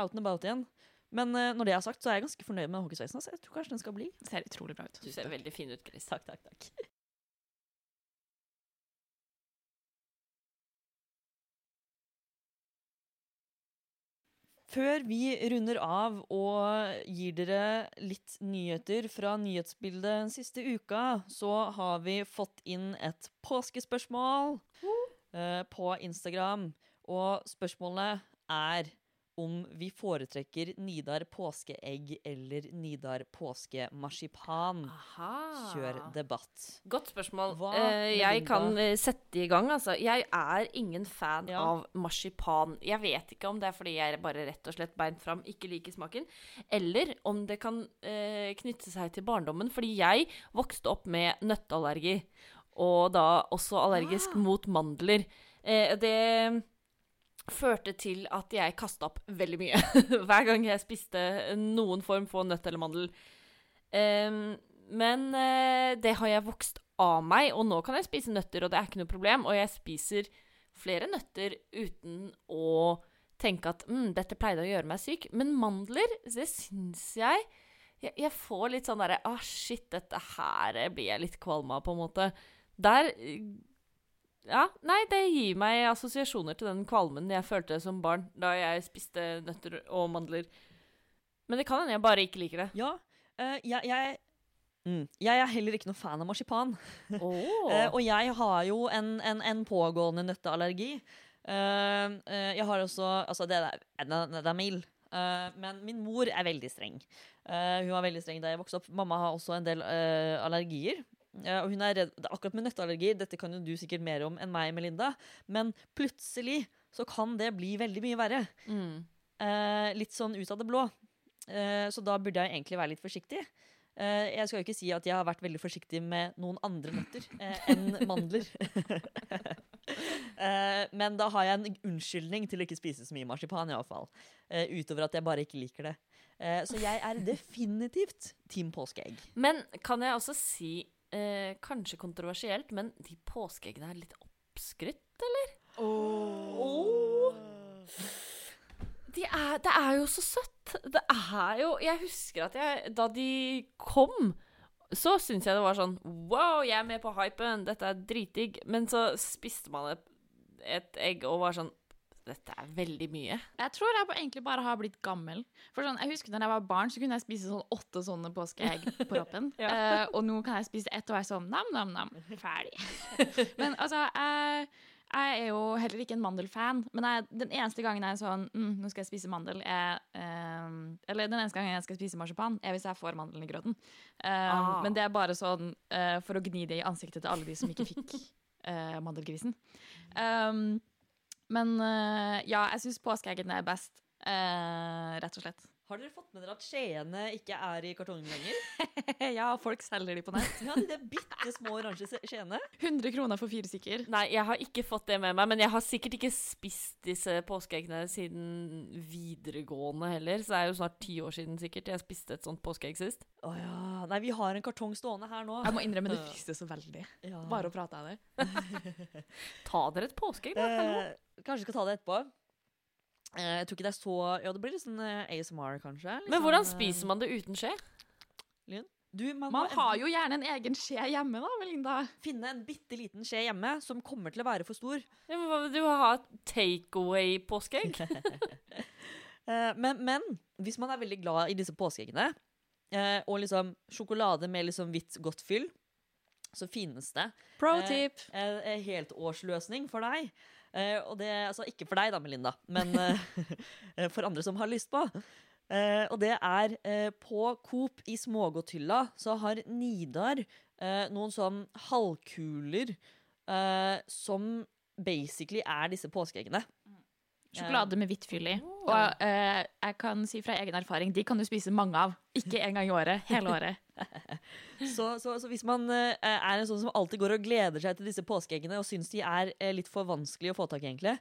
out and about igjen. Men eh, når det er sagt, så er jeg ganske fornøyd med hockeysveisen. Så jeg tror kanskje den skal bli. Det ser utrolig bra ut. Du ser veldig fin ut, Chris. Takk, takk, takk. Før vi runder av og gir dere litt nyheter fra nyhetsbildet den siste uka, så har vi fått inn et påskespørsmål uh, på Instagram. Og spørsmålet er om vi foretrekker Nidar påskeegg eller Nidar påskemarsipan. Aha. Kjør debatt. Godt spørsmål. Eh, jeg kan eh, sette i gang, altså. Jeg er ingen fan Ja. av marsipan. Jeg vet ikke om det er fordi jeg bare rett og slett beint fram ikke liker smaken, eller om det kan eh, knytte seg til barndommen, fordi jeg vokste opp med nøtteallergi, og da også allergisk mot mandler. Eh, det førte til at jeg kasta opp veldig mye hver gang jeg spiste noen form for nøtt eller mandel. Um, men uh, det har jeg vokst av meg, og nå kan jeg spise nøtter, og det er ikke noe problem. Og jeg spiser flere nøtter uten å tenke at mm, dette pleide å gjøre meg syk. Men mandler, det syns jeg jeg, jeg får litt sånn derre Ah, shit, dette her blir jeg litt kvalm av, på en måte. Der Ja, nei, det gir meg assosiasjoner til den kvalmen jeg følte som barn da jeg spiste nøtter og mandler. Men det kan hende jeg bare ikke liker det. Ja, uh, jeg, jeg, mm, jeg er heller ikke noen fan av marsipan. Oh. uh, og jeg har jo en, en, en pågående nøtteallergi. Uh, jeg har også Altså, det er, den er mild. Uh, men min mor er veldig streng. Uh, hun var veldig streng da jeg vokste opp. Mamma har også en del uh, allergier. Og hun er redd, akkurat med nøtteallergi, dette kan jo du sikkert mer om enn meg, Melinda, men plutselig så kan det bli veldig mye verre. Mm. Eh, litt sånn ut av det blå. Eh, så da burde jeg egentlig være litt forsiktig. Eh, jeg skal jo ikke si at jeg har vært veldig forsiktig med noen andre nøtter enn mandler. eh, men da har jeg en unnskyldning til å ikke spise så mye marsipan, iallfall. Utover at jeg bare ikke liker det. Eh, så jeg er definitivt Team påskeegg. Men kan jeg også si, eh, kanskje kontroversielt, men de påskeeggene er litt oppskrytt, eller? De er, det er jo så søtt. Det er jo Jeg husker at jeg, da de kom, så syntes jeg det var sånn Wow, jeg er med på hypen, dette er dritdigg. Men så spiste man et, et egg og var sånn Dette er veldig mye. Jeg tror jeg egentlig bare har blitt gammel. For sånn, jeg husker Da jeg var barn, så kunne jeg spise sånn åtte sånne påskeegg på rappen. eh, og nå kan jeg spise ett og være sånn nam-nam-nam. Ferdig. men altså, jeg, jeg er jo heller ikke en mandelfan. Men jeg, den eneste gangen jeg er sånn mm, Nå skal jeg spise mandel, er uh, Eller den eneste gangen jeg skal spise marsipan, er hvis jeg får mandelen i grøten. Uh, Ah. Men det er bare sånn eh, for å gni det i ansiktet til alle de som ikke fikk eh, mandelgrisen. Um, men eh, ja, jeg syns påskeeggene er best, eh, rett og slett. Har dere fått med dere at skjeene ikke er i kartongen lenger? ja, folk selger de på nett. Ja, de der bitte små oransje skjeene. 100 kroner for fire stykker. Nei, jeg har ikke fått det med meg, men jeg har sikkert ikke spist disse påskeeggene siden videregående heller, så det er jo snart ti år siden sikkert jeg spiste et sånt påskeegg sist. Å ja. Nei, vi har en kartong stående her nå. Jeg må innrømme det frister så veldig. Ja. Bare å prate av det. Ta dere et påskeegg, da. Eh, kanskje vi skal ta det etterpå. Eh, jeg tror ikke det er så Ja, det blir litt sånn eh, ASMR, kanskje. Liksom. Men hvordan sånn, eh, spiser man det uten skje? Lyn? Du, man, Man har jo gjerne en egen skje hjemme, da, Melinda. finne en bitte liten skje hjemme som kommer til å være for stor. Ja, men du ha takeaway-påskeegg? Eh, men, men hvis man er veldig glad i disse påskeeggene, eh, og liksom sjokolade med liksom hvitt godt fyll, så finnes det Pro Eh, tip. en heltårsløsning for deg. Eh, og det, altså ikke for deg da, Melinda, men eh, for andre som har lyst på. Eh, og det er eh, på Coop i smågodthylla så har Nidar eh, noen sånn halvkuler eh, som basically er disse påskeeggene. Sjokolade med hvitt fyll i. Og eh, jeg kan si fra egen erfaring, de kan du spise mange av. Ikke en gang i året. Hele året. Så, så, så hvis man eh, er en sånn som alltid går og gleder seg til disse påskeeggene og syns de er eh, litt for vanskelig å få tak i, egentlig,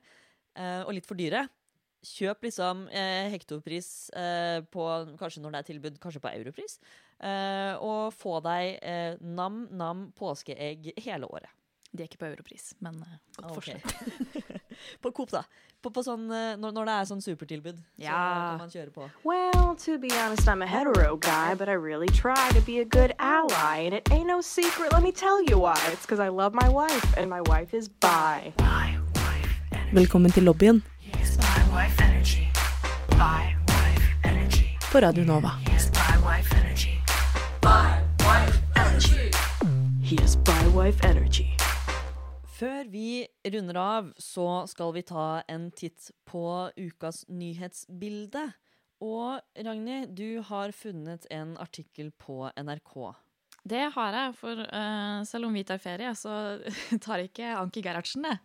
eh, og litt for dyre, kjøp liksom eh, hektopris eh, på Kanskje når det er tilbud, kanskje på europris. Eh, og få deg eh, nam-nam påskeegg hele året. De er ikke på europris, men eh, godt okay. forslag. på Coop, da. På, på sånn, eh, når, når det er sånn supertilbud, så kan man kjøre på. Well, to be honest, I'm a hetero guy, but I really try to be a good ally. And it ain't no secret, let me tell you why. It's because I love my wife, and my wife is bi. Velkommen til lobbyen Bi wife energy. By wife energy. på Radio Nova. Bi wife energy. By wife energy. He is by wife energy. Før vi runder av, så skal vi ta en titt på ukas nyhetsbilde. Og Ragnhild, du har funnet en artikkel på NRK. Det har jeg, for uh, selv om vi tar ferie, så tar ikke Anki Gerhardsen det.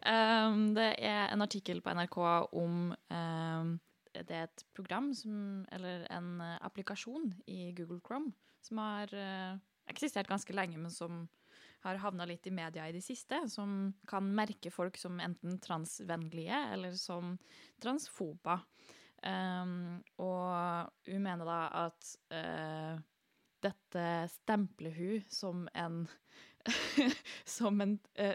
Um, det er en artikkel på NRK om um, Det er et program, som, eller en applikasjon i Google Chrome, som har uh, eksistert ganske lenge, men som har havna litt i media i det siste, som kan merke folk som enten transvennlige eller som transfoba. Um, og hun mener da at uh, dette stempler hun som en Som en uh,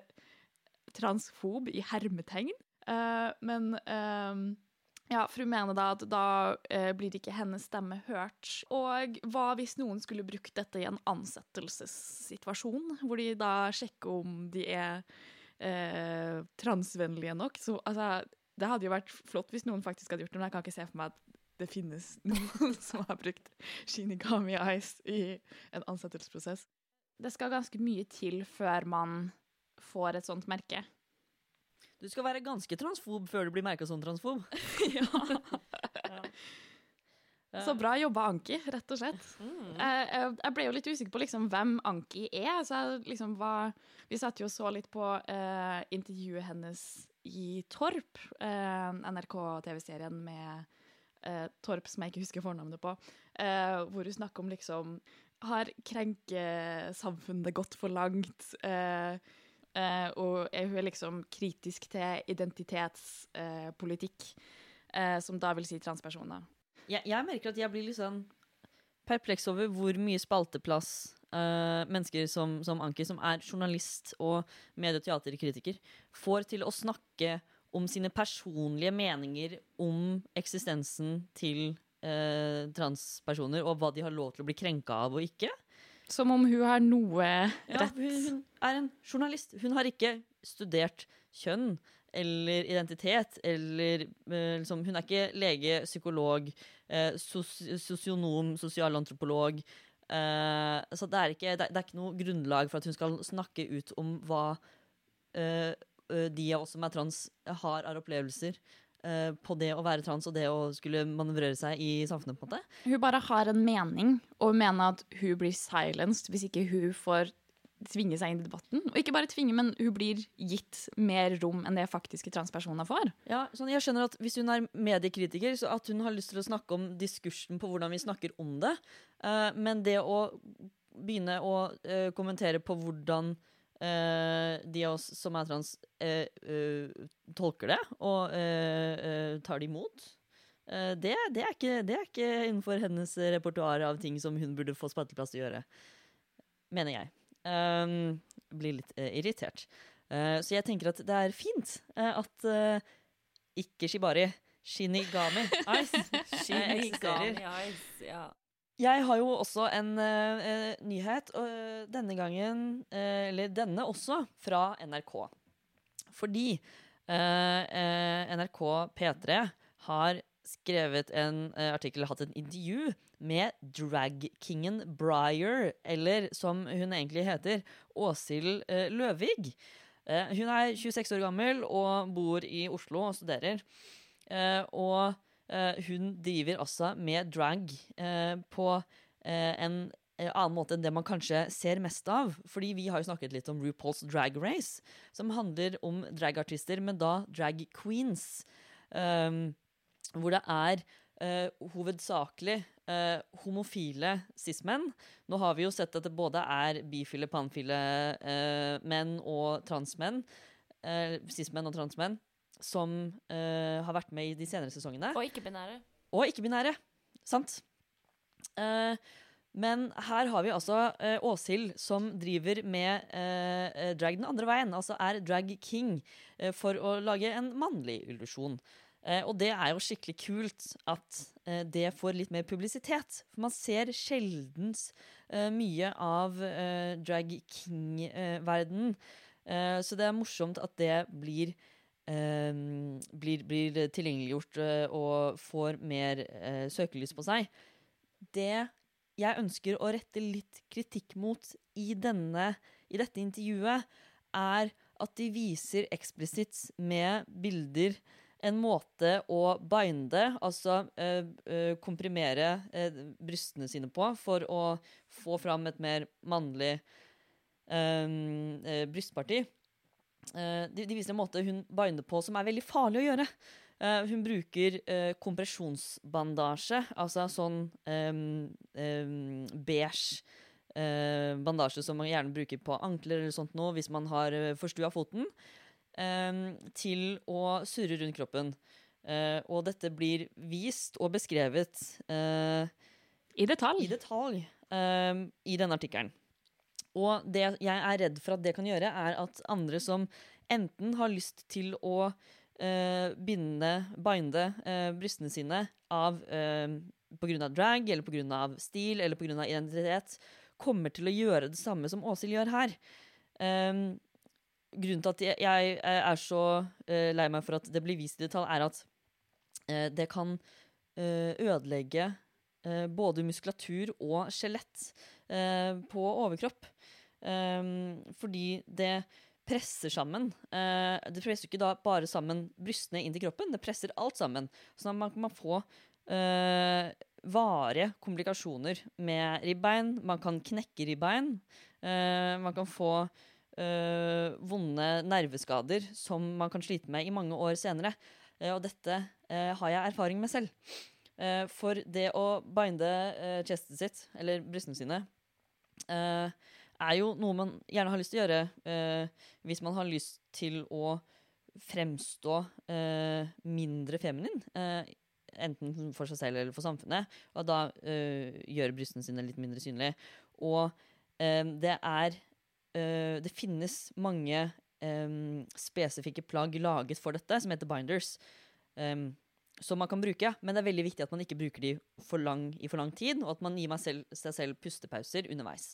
transfob i hermetegn. Uh, men eh, ja, for hun mener da at da eh, blir ikke hennes stemme hørt. Og hva hvis noen skulle brukt dette i en ansettelsessituasjon, hvor de da sjekker om de er eh, transvennlige nok? Så altså, det hadde jo vært flott hvis noen faktisk hadde gjort det, men jeg kan ikke se for meg at det finnes noen som har brukt Shinigami Eyes i en ansettelsesprosess. Det skal ganske mye til før man får et sånt merke. Du skal være ganske transfob før du blir merka som transfob. ja. Så bra jobba, Anki, rett og slett. Mm. Jeg, jeg, jeg ble jo litt usikker på liksom hvem Anki er. Så jeg liksom var, vi satt jo og så litt på uh, intervjuet hennes i Torp, uh, NRK-TV-serien med uh, Torp, som jeg ikke husker fornavnet på, eh, hvor hun snakker om liksom Har krenkesamfunnet gått for langt? Eh, eh, og er liksom kritisk til identitetspolitikk, eh, som da vil si transpersoner. Jeg, jeg merker at jeg blir litt sånn perpleks over hvor mye spalteplass eh, mennesker som, som Anki, som er journalist og medie- og teaterkritiker, får til å snakke om sine personlige meninger om eksistensen til transpersoner, og hva de har lov til å bli krenka av og ikke. Som om hun har noe rett. Ja, hun er en journalist. Hun har ikke studert kjønn eller identitet eller eh, liksom, Hun er ikke lege, psykolog, eh, sos sosionom, sosialantropolog. Eh, så det er, ikke, det, er, ikke noe grunnlag for at hun skal snakke ut om hva eh, de av oss som er trans, har av opplevelser eh, på det å være trans og det å skulle manøvrere seg i samfunnet. på en måte. Hun bare har en mening, og mener at hun blir silenced hvis ikke hun får tvinge seg inn i debatten. Og ikke bare tvinge, men hun blir gitt mer rom enn det faktiske transpersoner får. Ja, sånn, jeg skjønner at Hvis hun er mediekritiker, så at hun har lyst til å snakke om diskursen på hvordan vi snakker om det. Uh, men det å begynne å uh, kommentere på hvordan de av oss som er trans, eh, eh, tolker det og eh, eh, tar det imot, eh, det, det, er ikke, det er ikke innenfor hennes repertoar av ting som hun burde få spalteplass til å gjøre. Mener jeg. Um, blir litt uh, irritert. Uh, så jeg tenker at det er fint uh, at eh, ikke Shibari, Shinigami Ice, Shinigami. Ice, ja. Jeg har jo også en eh, nyhet, eh, denne gangen uh, Eller denne også, fra NRK. Fordi NRK P3 har skrevet en artikkel, hatt en intervju med dragkingen Briar, eller som hun egentlig heter, Åshild Løvig. Hun er 26 år gammel og bor i Oslo og studerer. Og hun driver også med drag eh, på eh, en eh, annen måte enn det man kanskje ser mest av. Fordi vi har jo snakket litt om RuPaul's Drag Race, som handler om dragartister, men da drag queens. Um, hvor det er uh, hovedsakelig uh, homofile cis-menn. Nå har vi jo sett at det både er bifile, panfile uh, menn og transmenn. Uh, cis-menn og transmenn. Som uh, har vært med i de senere sesongene. Og ikke-binære. Og ikke-binære. Sant. Uh, men her har vi altså uh, Åshild som driver med eh, drag den andre veien. Altså er drag king uh, for å lage en mannlig illusjon. Og det er jo skikkelig kult at det får litt mer publisitet. For man ser sjeldent eh, mye av drag king-verdenen. Så det er morsomt at det blir eh, blir, blir tilgjengeliggjort eh, og får mer eh, søkelys på seg. Det jeg ønsker å rette litt kritikk mot i, denne, i dette intervjuet, er at de viser eksplisitt med bilder en måte å binde, altså eh, eh, komprimere eh, brystene sine på, for å få fram et mer mannlig eh, eh, brystparti. Eh, de, de viser en måte hun binder på som er veldig farlig å gjøre. Eh, hun bruker eh, kompresjonsbandasje, altså sånn um, um, beige bandasje som man gjerne bruker på ankler eller sånt nå hvis man har forstua foten, til å surre rundt kroppen. Og dette blir vist og beskrevet I detalj. i detalj i denne artikkelen. Og det jeg er redd for at det kan gjøre, er at andre som enten har lyst til å eh, binde, binde eh, brystene sine av eh, av drag, eller pga. stil, eller pga. identitet, kommer til å gjøre det samme som Åshild gjør her. Um, grunnen til at jeg, jeg er så uh, lei meg for at det blir vist i detalj, er at uh, det kan uh, ødelegge eh, både muskulatur og skjelett eh, på overkropp. Ehm, fordi det presser sammen. Eh, det presser ikke da bare sammen brystene inn til kroppen, det presser alt sammen. Sånn at man kan få uh, varige komplikasjoner med ribbein. Man kan knekke ribbein. Uh, man kan få uh, vonde nerveskader som man kan slite med i mange år senere. Og dette har jeg erfaring med selv. For det å binde chestet sitt, eller brystene sine, eh, er jo noe man gjerne har lyst til å gjøre eh, hvis man har lyst til å fremstå eh, mindre feminin. Eh, enten for seg selv eller for samfunnet. Og da eh, gjøre brystene sine litt mindre synlige. Og eh, det er eh, Det finnes mange spesifikke plagg laget for dette, som heter binders. Um, som man kan bruke, men det er veldig viktig at man ikke bruker de for lang, i for lang tid, og at man gir selv, seg selv pustepauser underveis.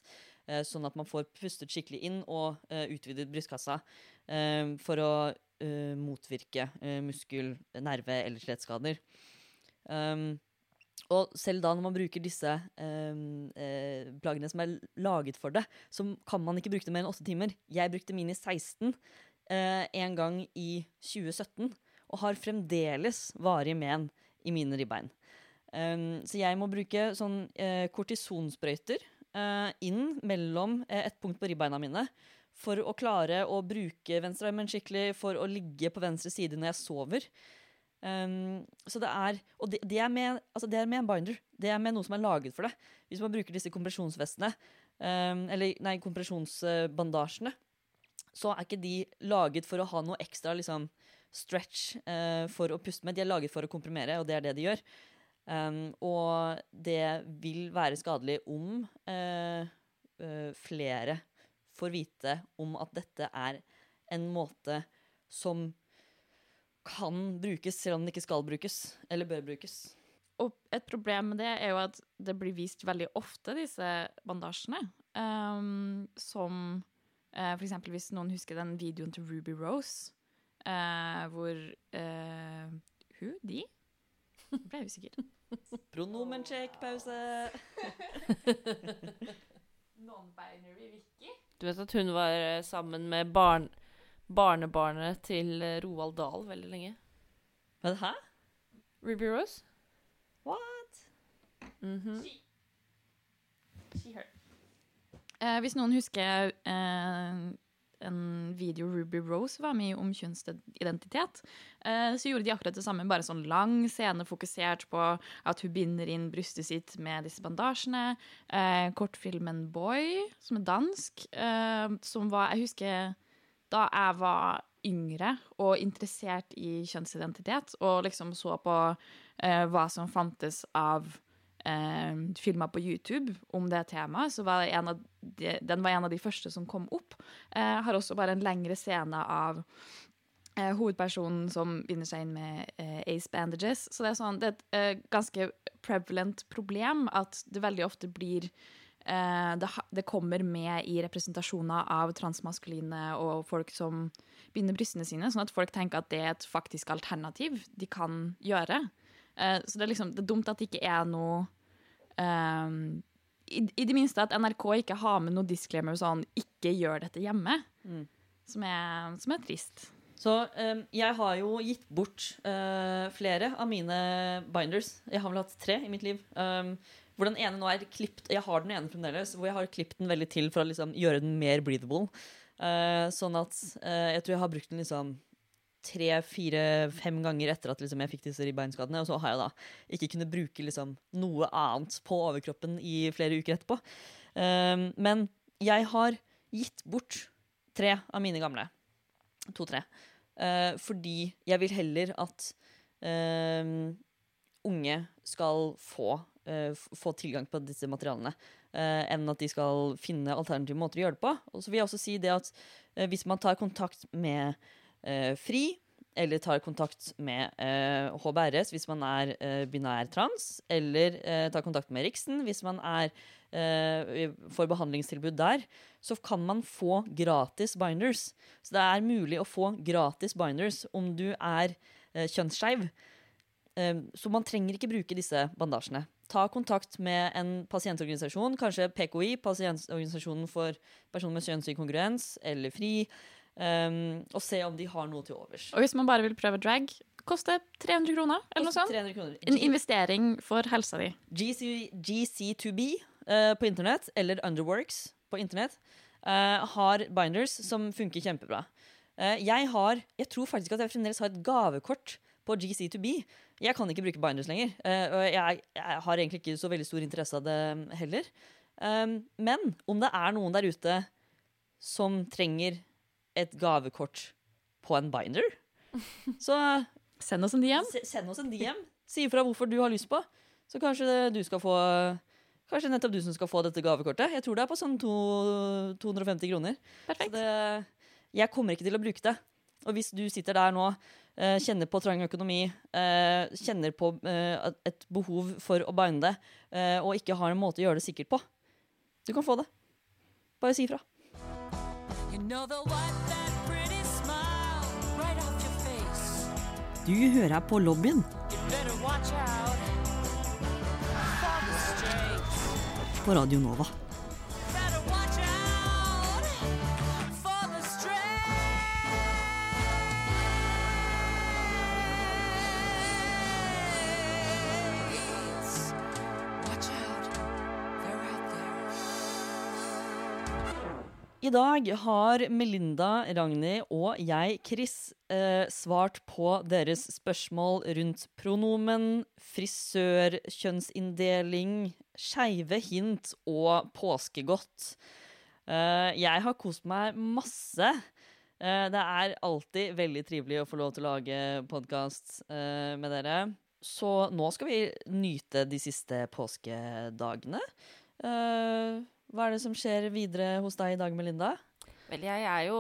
Eh, sånn at man får pustet skikkelig inn og eh, utvidet brystkassa eh, for å motvirke muskel-, nerve- eller skjelettskader. Um, og selv da når man bruker disse um, eh, plaggene som er laget for det, så kan man ikke bruke det mer enn åtte timer. Jeg brukte mine 16 eh, en gang i 2017, og har fremdeles varig men i mine ribbein. Um, så jeg må bruke sånn kortisonsprøyter eh, inn mellom eh, et punkt på ribbeina mine for å klare å bruke venstrearmen skikkelig, for å ligge på venstre side når jeg sover. Um, så det er Og det, det, er med, altså det er med en binder. Det er med noe som er laget for det. Hvis man bruker disse kompresjonsvestene, um, eller nei, kompresjonsbandasjene, så er ikke de laget for å ha noe ekstra liksom, stretch uh, for å puste med. De er laget for å komprimere, og det er det de gjør. Um, og det vil være skadelig om uh, uh, flere får vite om at dette er en måte som kan brukes, selv om den ikke skal brukes, eller bør brukes. Og et problem med det er jo at det blir vist veldig ofte, disse bandasjene. Um, som uh, for eksempel hvis noen husker den videoen til Ruby Rose, hvor Hun? De? Ble jeg usikker. Pronomensjekk, pause. Non-binary Vicky? Du vet at hun var eh, sammen med barn, barnebarnet til eh, Roald Dahl veldig lenge? Men hæ? Ruby Rose? What? She. She, her. Eh, hvis noen husker eh, en video Ruby Rose var med i om kjønnsidentitet, eh, så gjorde de akkurat det samme, bare sånn lang scene fokusert på at hun binder inn brystet sitt med disse bandasjene. Eh, kortfilmen Boy, som er dansk, eh, som var Jeg husker da jeg var yngre og interessert i kjønnsidentitet, og liksom så på hva som fantes av eh, filmer på YouTube om det temaet, så var de, den var en av de første som kom opp. Eh, har også bare en lengre scene av eh, hovedpersonen som binder seg inn med eh, ace bandages. Så det er, sånn, det er et eh, ganske prevalent problem at det veldig ofte blir eh, det, det kommer med i representasjoner av transmaskuline og folk som binder brystene sine, sånn at folk tenker at det er et faktisk alternativ de kan gjøre. Eh, så det er liksom det er dumt at det ikke er noe um, i, I det minste at NRK ikke har med noe disclaimer sånn 'ikke gjør dette hjemme', Mm. som, er, som er trist. Så um, jeg har jo gitt bort uh, flere av mine binders. Jeg har vel hatt tre i mitt liv. Um, hvor den ene nå er klippet Jeg har den ene fremdeles, hvor jeg har klippet den veldig til for å liksom, gjøre den mer breathable. Uh, sånn at uh, jeg tror jeg har brukt den liksom tre, fire, fem ganger etter at liksom, jeg fikk disse ribbeinskadene. Og så har jeg da ikke kunnet bruke liksom, noe annet på overkroppen i flere uker etterpå. Um, men jeg har gitt bort tre av mine gamle. To-tre. Uh, fordi jeg vil heller at uh, unge skal få, uh, få tilgang på disse materialene, eh, enn at de skal finne alternative måter å gjøre det på. Og så vil jeg også si det at eh, hvis man tar kontakt med eh, FRI, eller tar kontakt med eh, HBRS hvis man er eh, binær trans, eller eh, tar kontakt med Riksen hvis man er eh, får behandlingstilbud der, så kan man få gratis binders. Så det er mulig å få gratis binders om du er eh, kjønnsskeiv. Eh, så man trenger ikke bruke disse bandasjene. Ta kontakt med en pasientorganisasjon, kanskje PKI, pasientorganisasjonen for personer med kjønnsinkongruens, eller FRI, eh, og se om de har noe til overs. Og hvis man bare vil prøve drag, koster 300 kroner, eller noe sånt. 300 kroner. En investering for helsa di. GC, GC2B uh, på internett, eller Underworks på internett, uh, har binders som funker kjempebra. Uh, jeg har, jeg tror faktisk at jeg fremdeles har et gavekort på GC2B. Jeg kan ikke bruke binders lenger, eh, og jeg, jeg har egentlig ikke så veldig stor interesse av det heller. Um, men om det er noen der ute som trenger et gavekort på en binder, så Send oss en DM. Send oss en DM. Si ifra hvorfor du har lyst på. Så kanskje du skal få Kanskje nettopp du som skal få dette gavekortet. Jeg tror det er på sånn to, 250 kroner. Perfekt. Så det, jeg kommer ikke til å bruke det. Og hvis du sitter der nå, eh, kjenner på trang økonomi, eh, kjenner på eh, et behov for å binde det, og ikke har en måte å gjøre det sikkert på, du kan få det. Bare si ifra. Du hører på lobbyen på Radio Nova. I dag har Melinda, Ragnhild og jeg, Chris, eh, svart på deres spørsmål rundt pronomen, frisør, kjønnsinndeling, skeive hint og påskegodt. Eh, jeg har kost meg masse. Eh, det er alltid veldig trivelig å få lov til å lage podkast med dere. Så nå skal vi nyte de siste påskedagene. Eh, hva er det som skjer videre hos deg i dag, Melinda? Vel, jeg er jo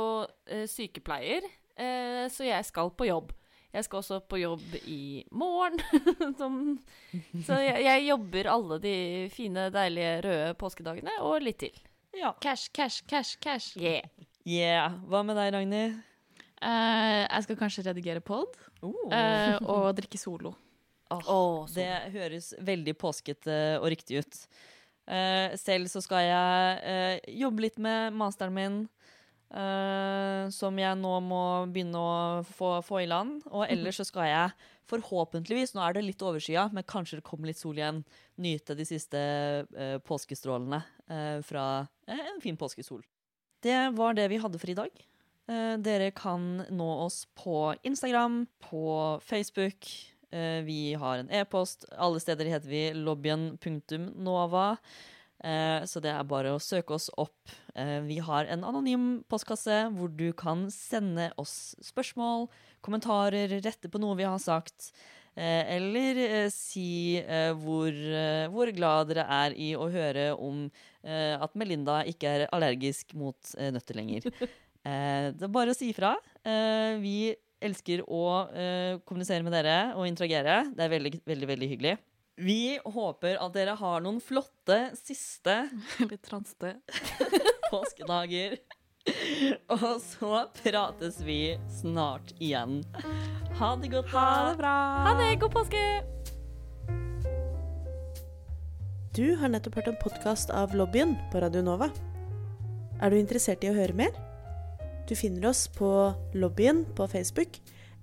eh, sykepleier, eh, så jeg skal på jobb. Jeg skal også på jobb i morgen. Som, så jeg, jeg jobber alle de fine, deilige røde påskedagene og litt til. Ja. Cash, cash, cash, cash. Yeah. Yeah. Hva med deg, Ragnhild? Uh, jeg skal kanskje redigere pod Oh. uh, og drikke solo. Åh, det høres veldig påskete og riktig ut. Eh, selv så skal jeg uh, jobbe litt med masteren min, uh, som jeg nå må begynne å få, få i land. Og ellers så skal jeg forhåpentligvis, nå er det litt overskya, men kanskje det kommer litt sol igjen, nyte de siste påskestrålene fra en fin påskesol. Det var det vi hadde for i dag. Dere kan nå oss på Instagram, på Facebook. Eh, vi har en e-post. Alle steder heter vi lobbyen.nova. Eh, så det er bare å søke oss opp. Eh, vi har en anonym postkasse hvor du kan sende oss spørsmål, kommentarer, rette på noe vi har sagt. Eller si hvor, hvor glad dere er i å høre om at Melinda ikke er allergisk mot nøtter lenger. Eh, det er bare å si ifra. Eh, vi elsker å eh, kommunisere med dere og interagere. Det er veldig, veldig, veldig hyggelig. Vi håper at dere har noen flotte siste Litt transte. påskedager. Og så prates vi snart igjen. Ha det godt, da. Ha det bra. Ha det, god påske! Du har nettopp hørt en podkast av Lobbyen på Radio Nova. Er du interessert i å høre mer? Du finner oss på Lobbyen på Facebook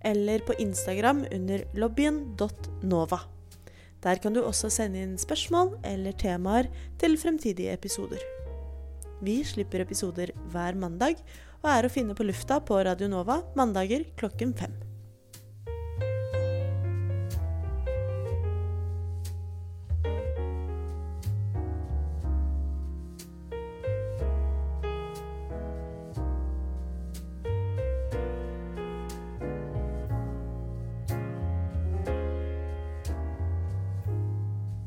eller på Instagram under lobbyen.nova. Der kan du også sende inn spørsmål eller temaer til fremtidige episoder. Vi slipper episoder hver mandag og er å finne på lufta på Radio Nova mandager klokken fem.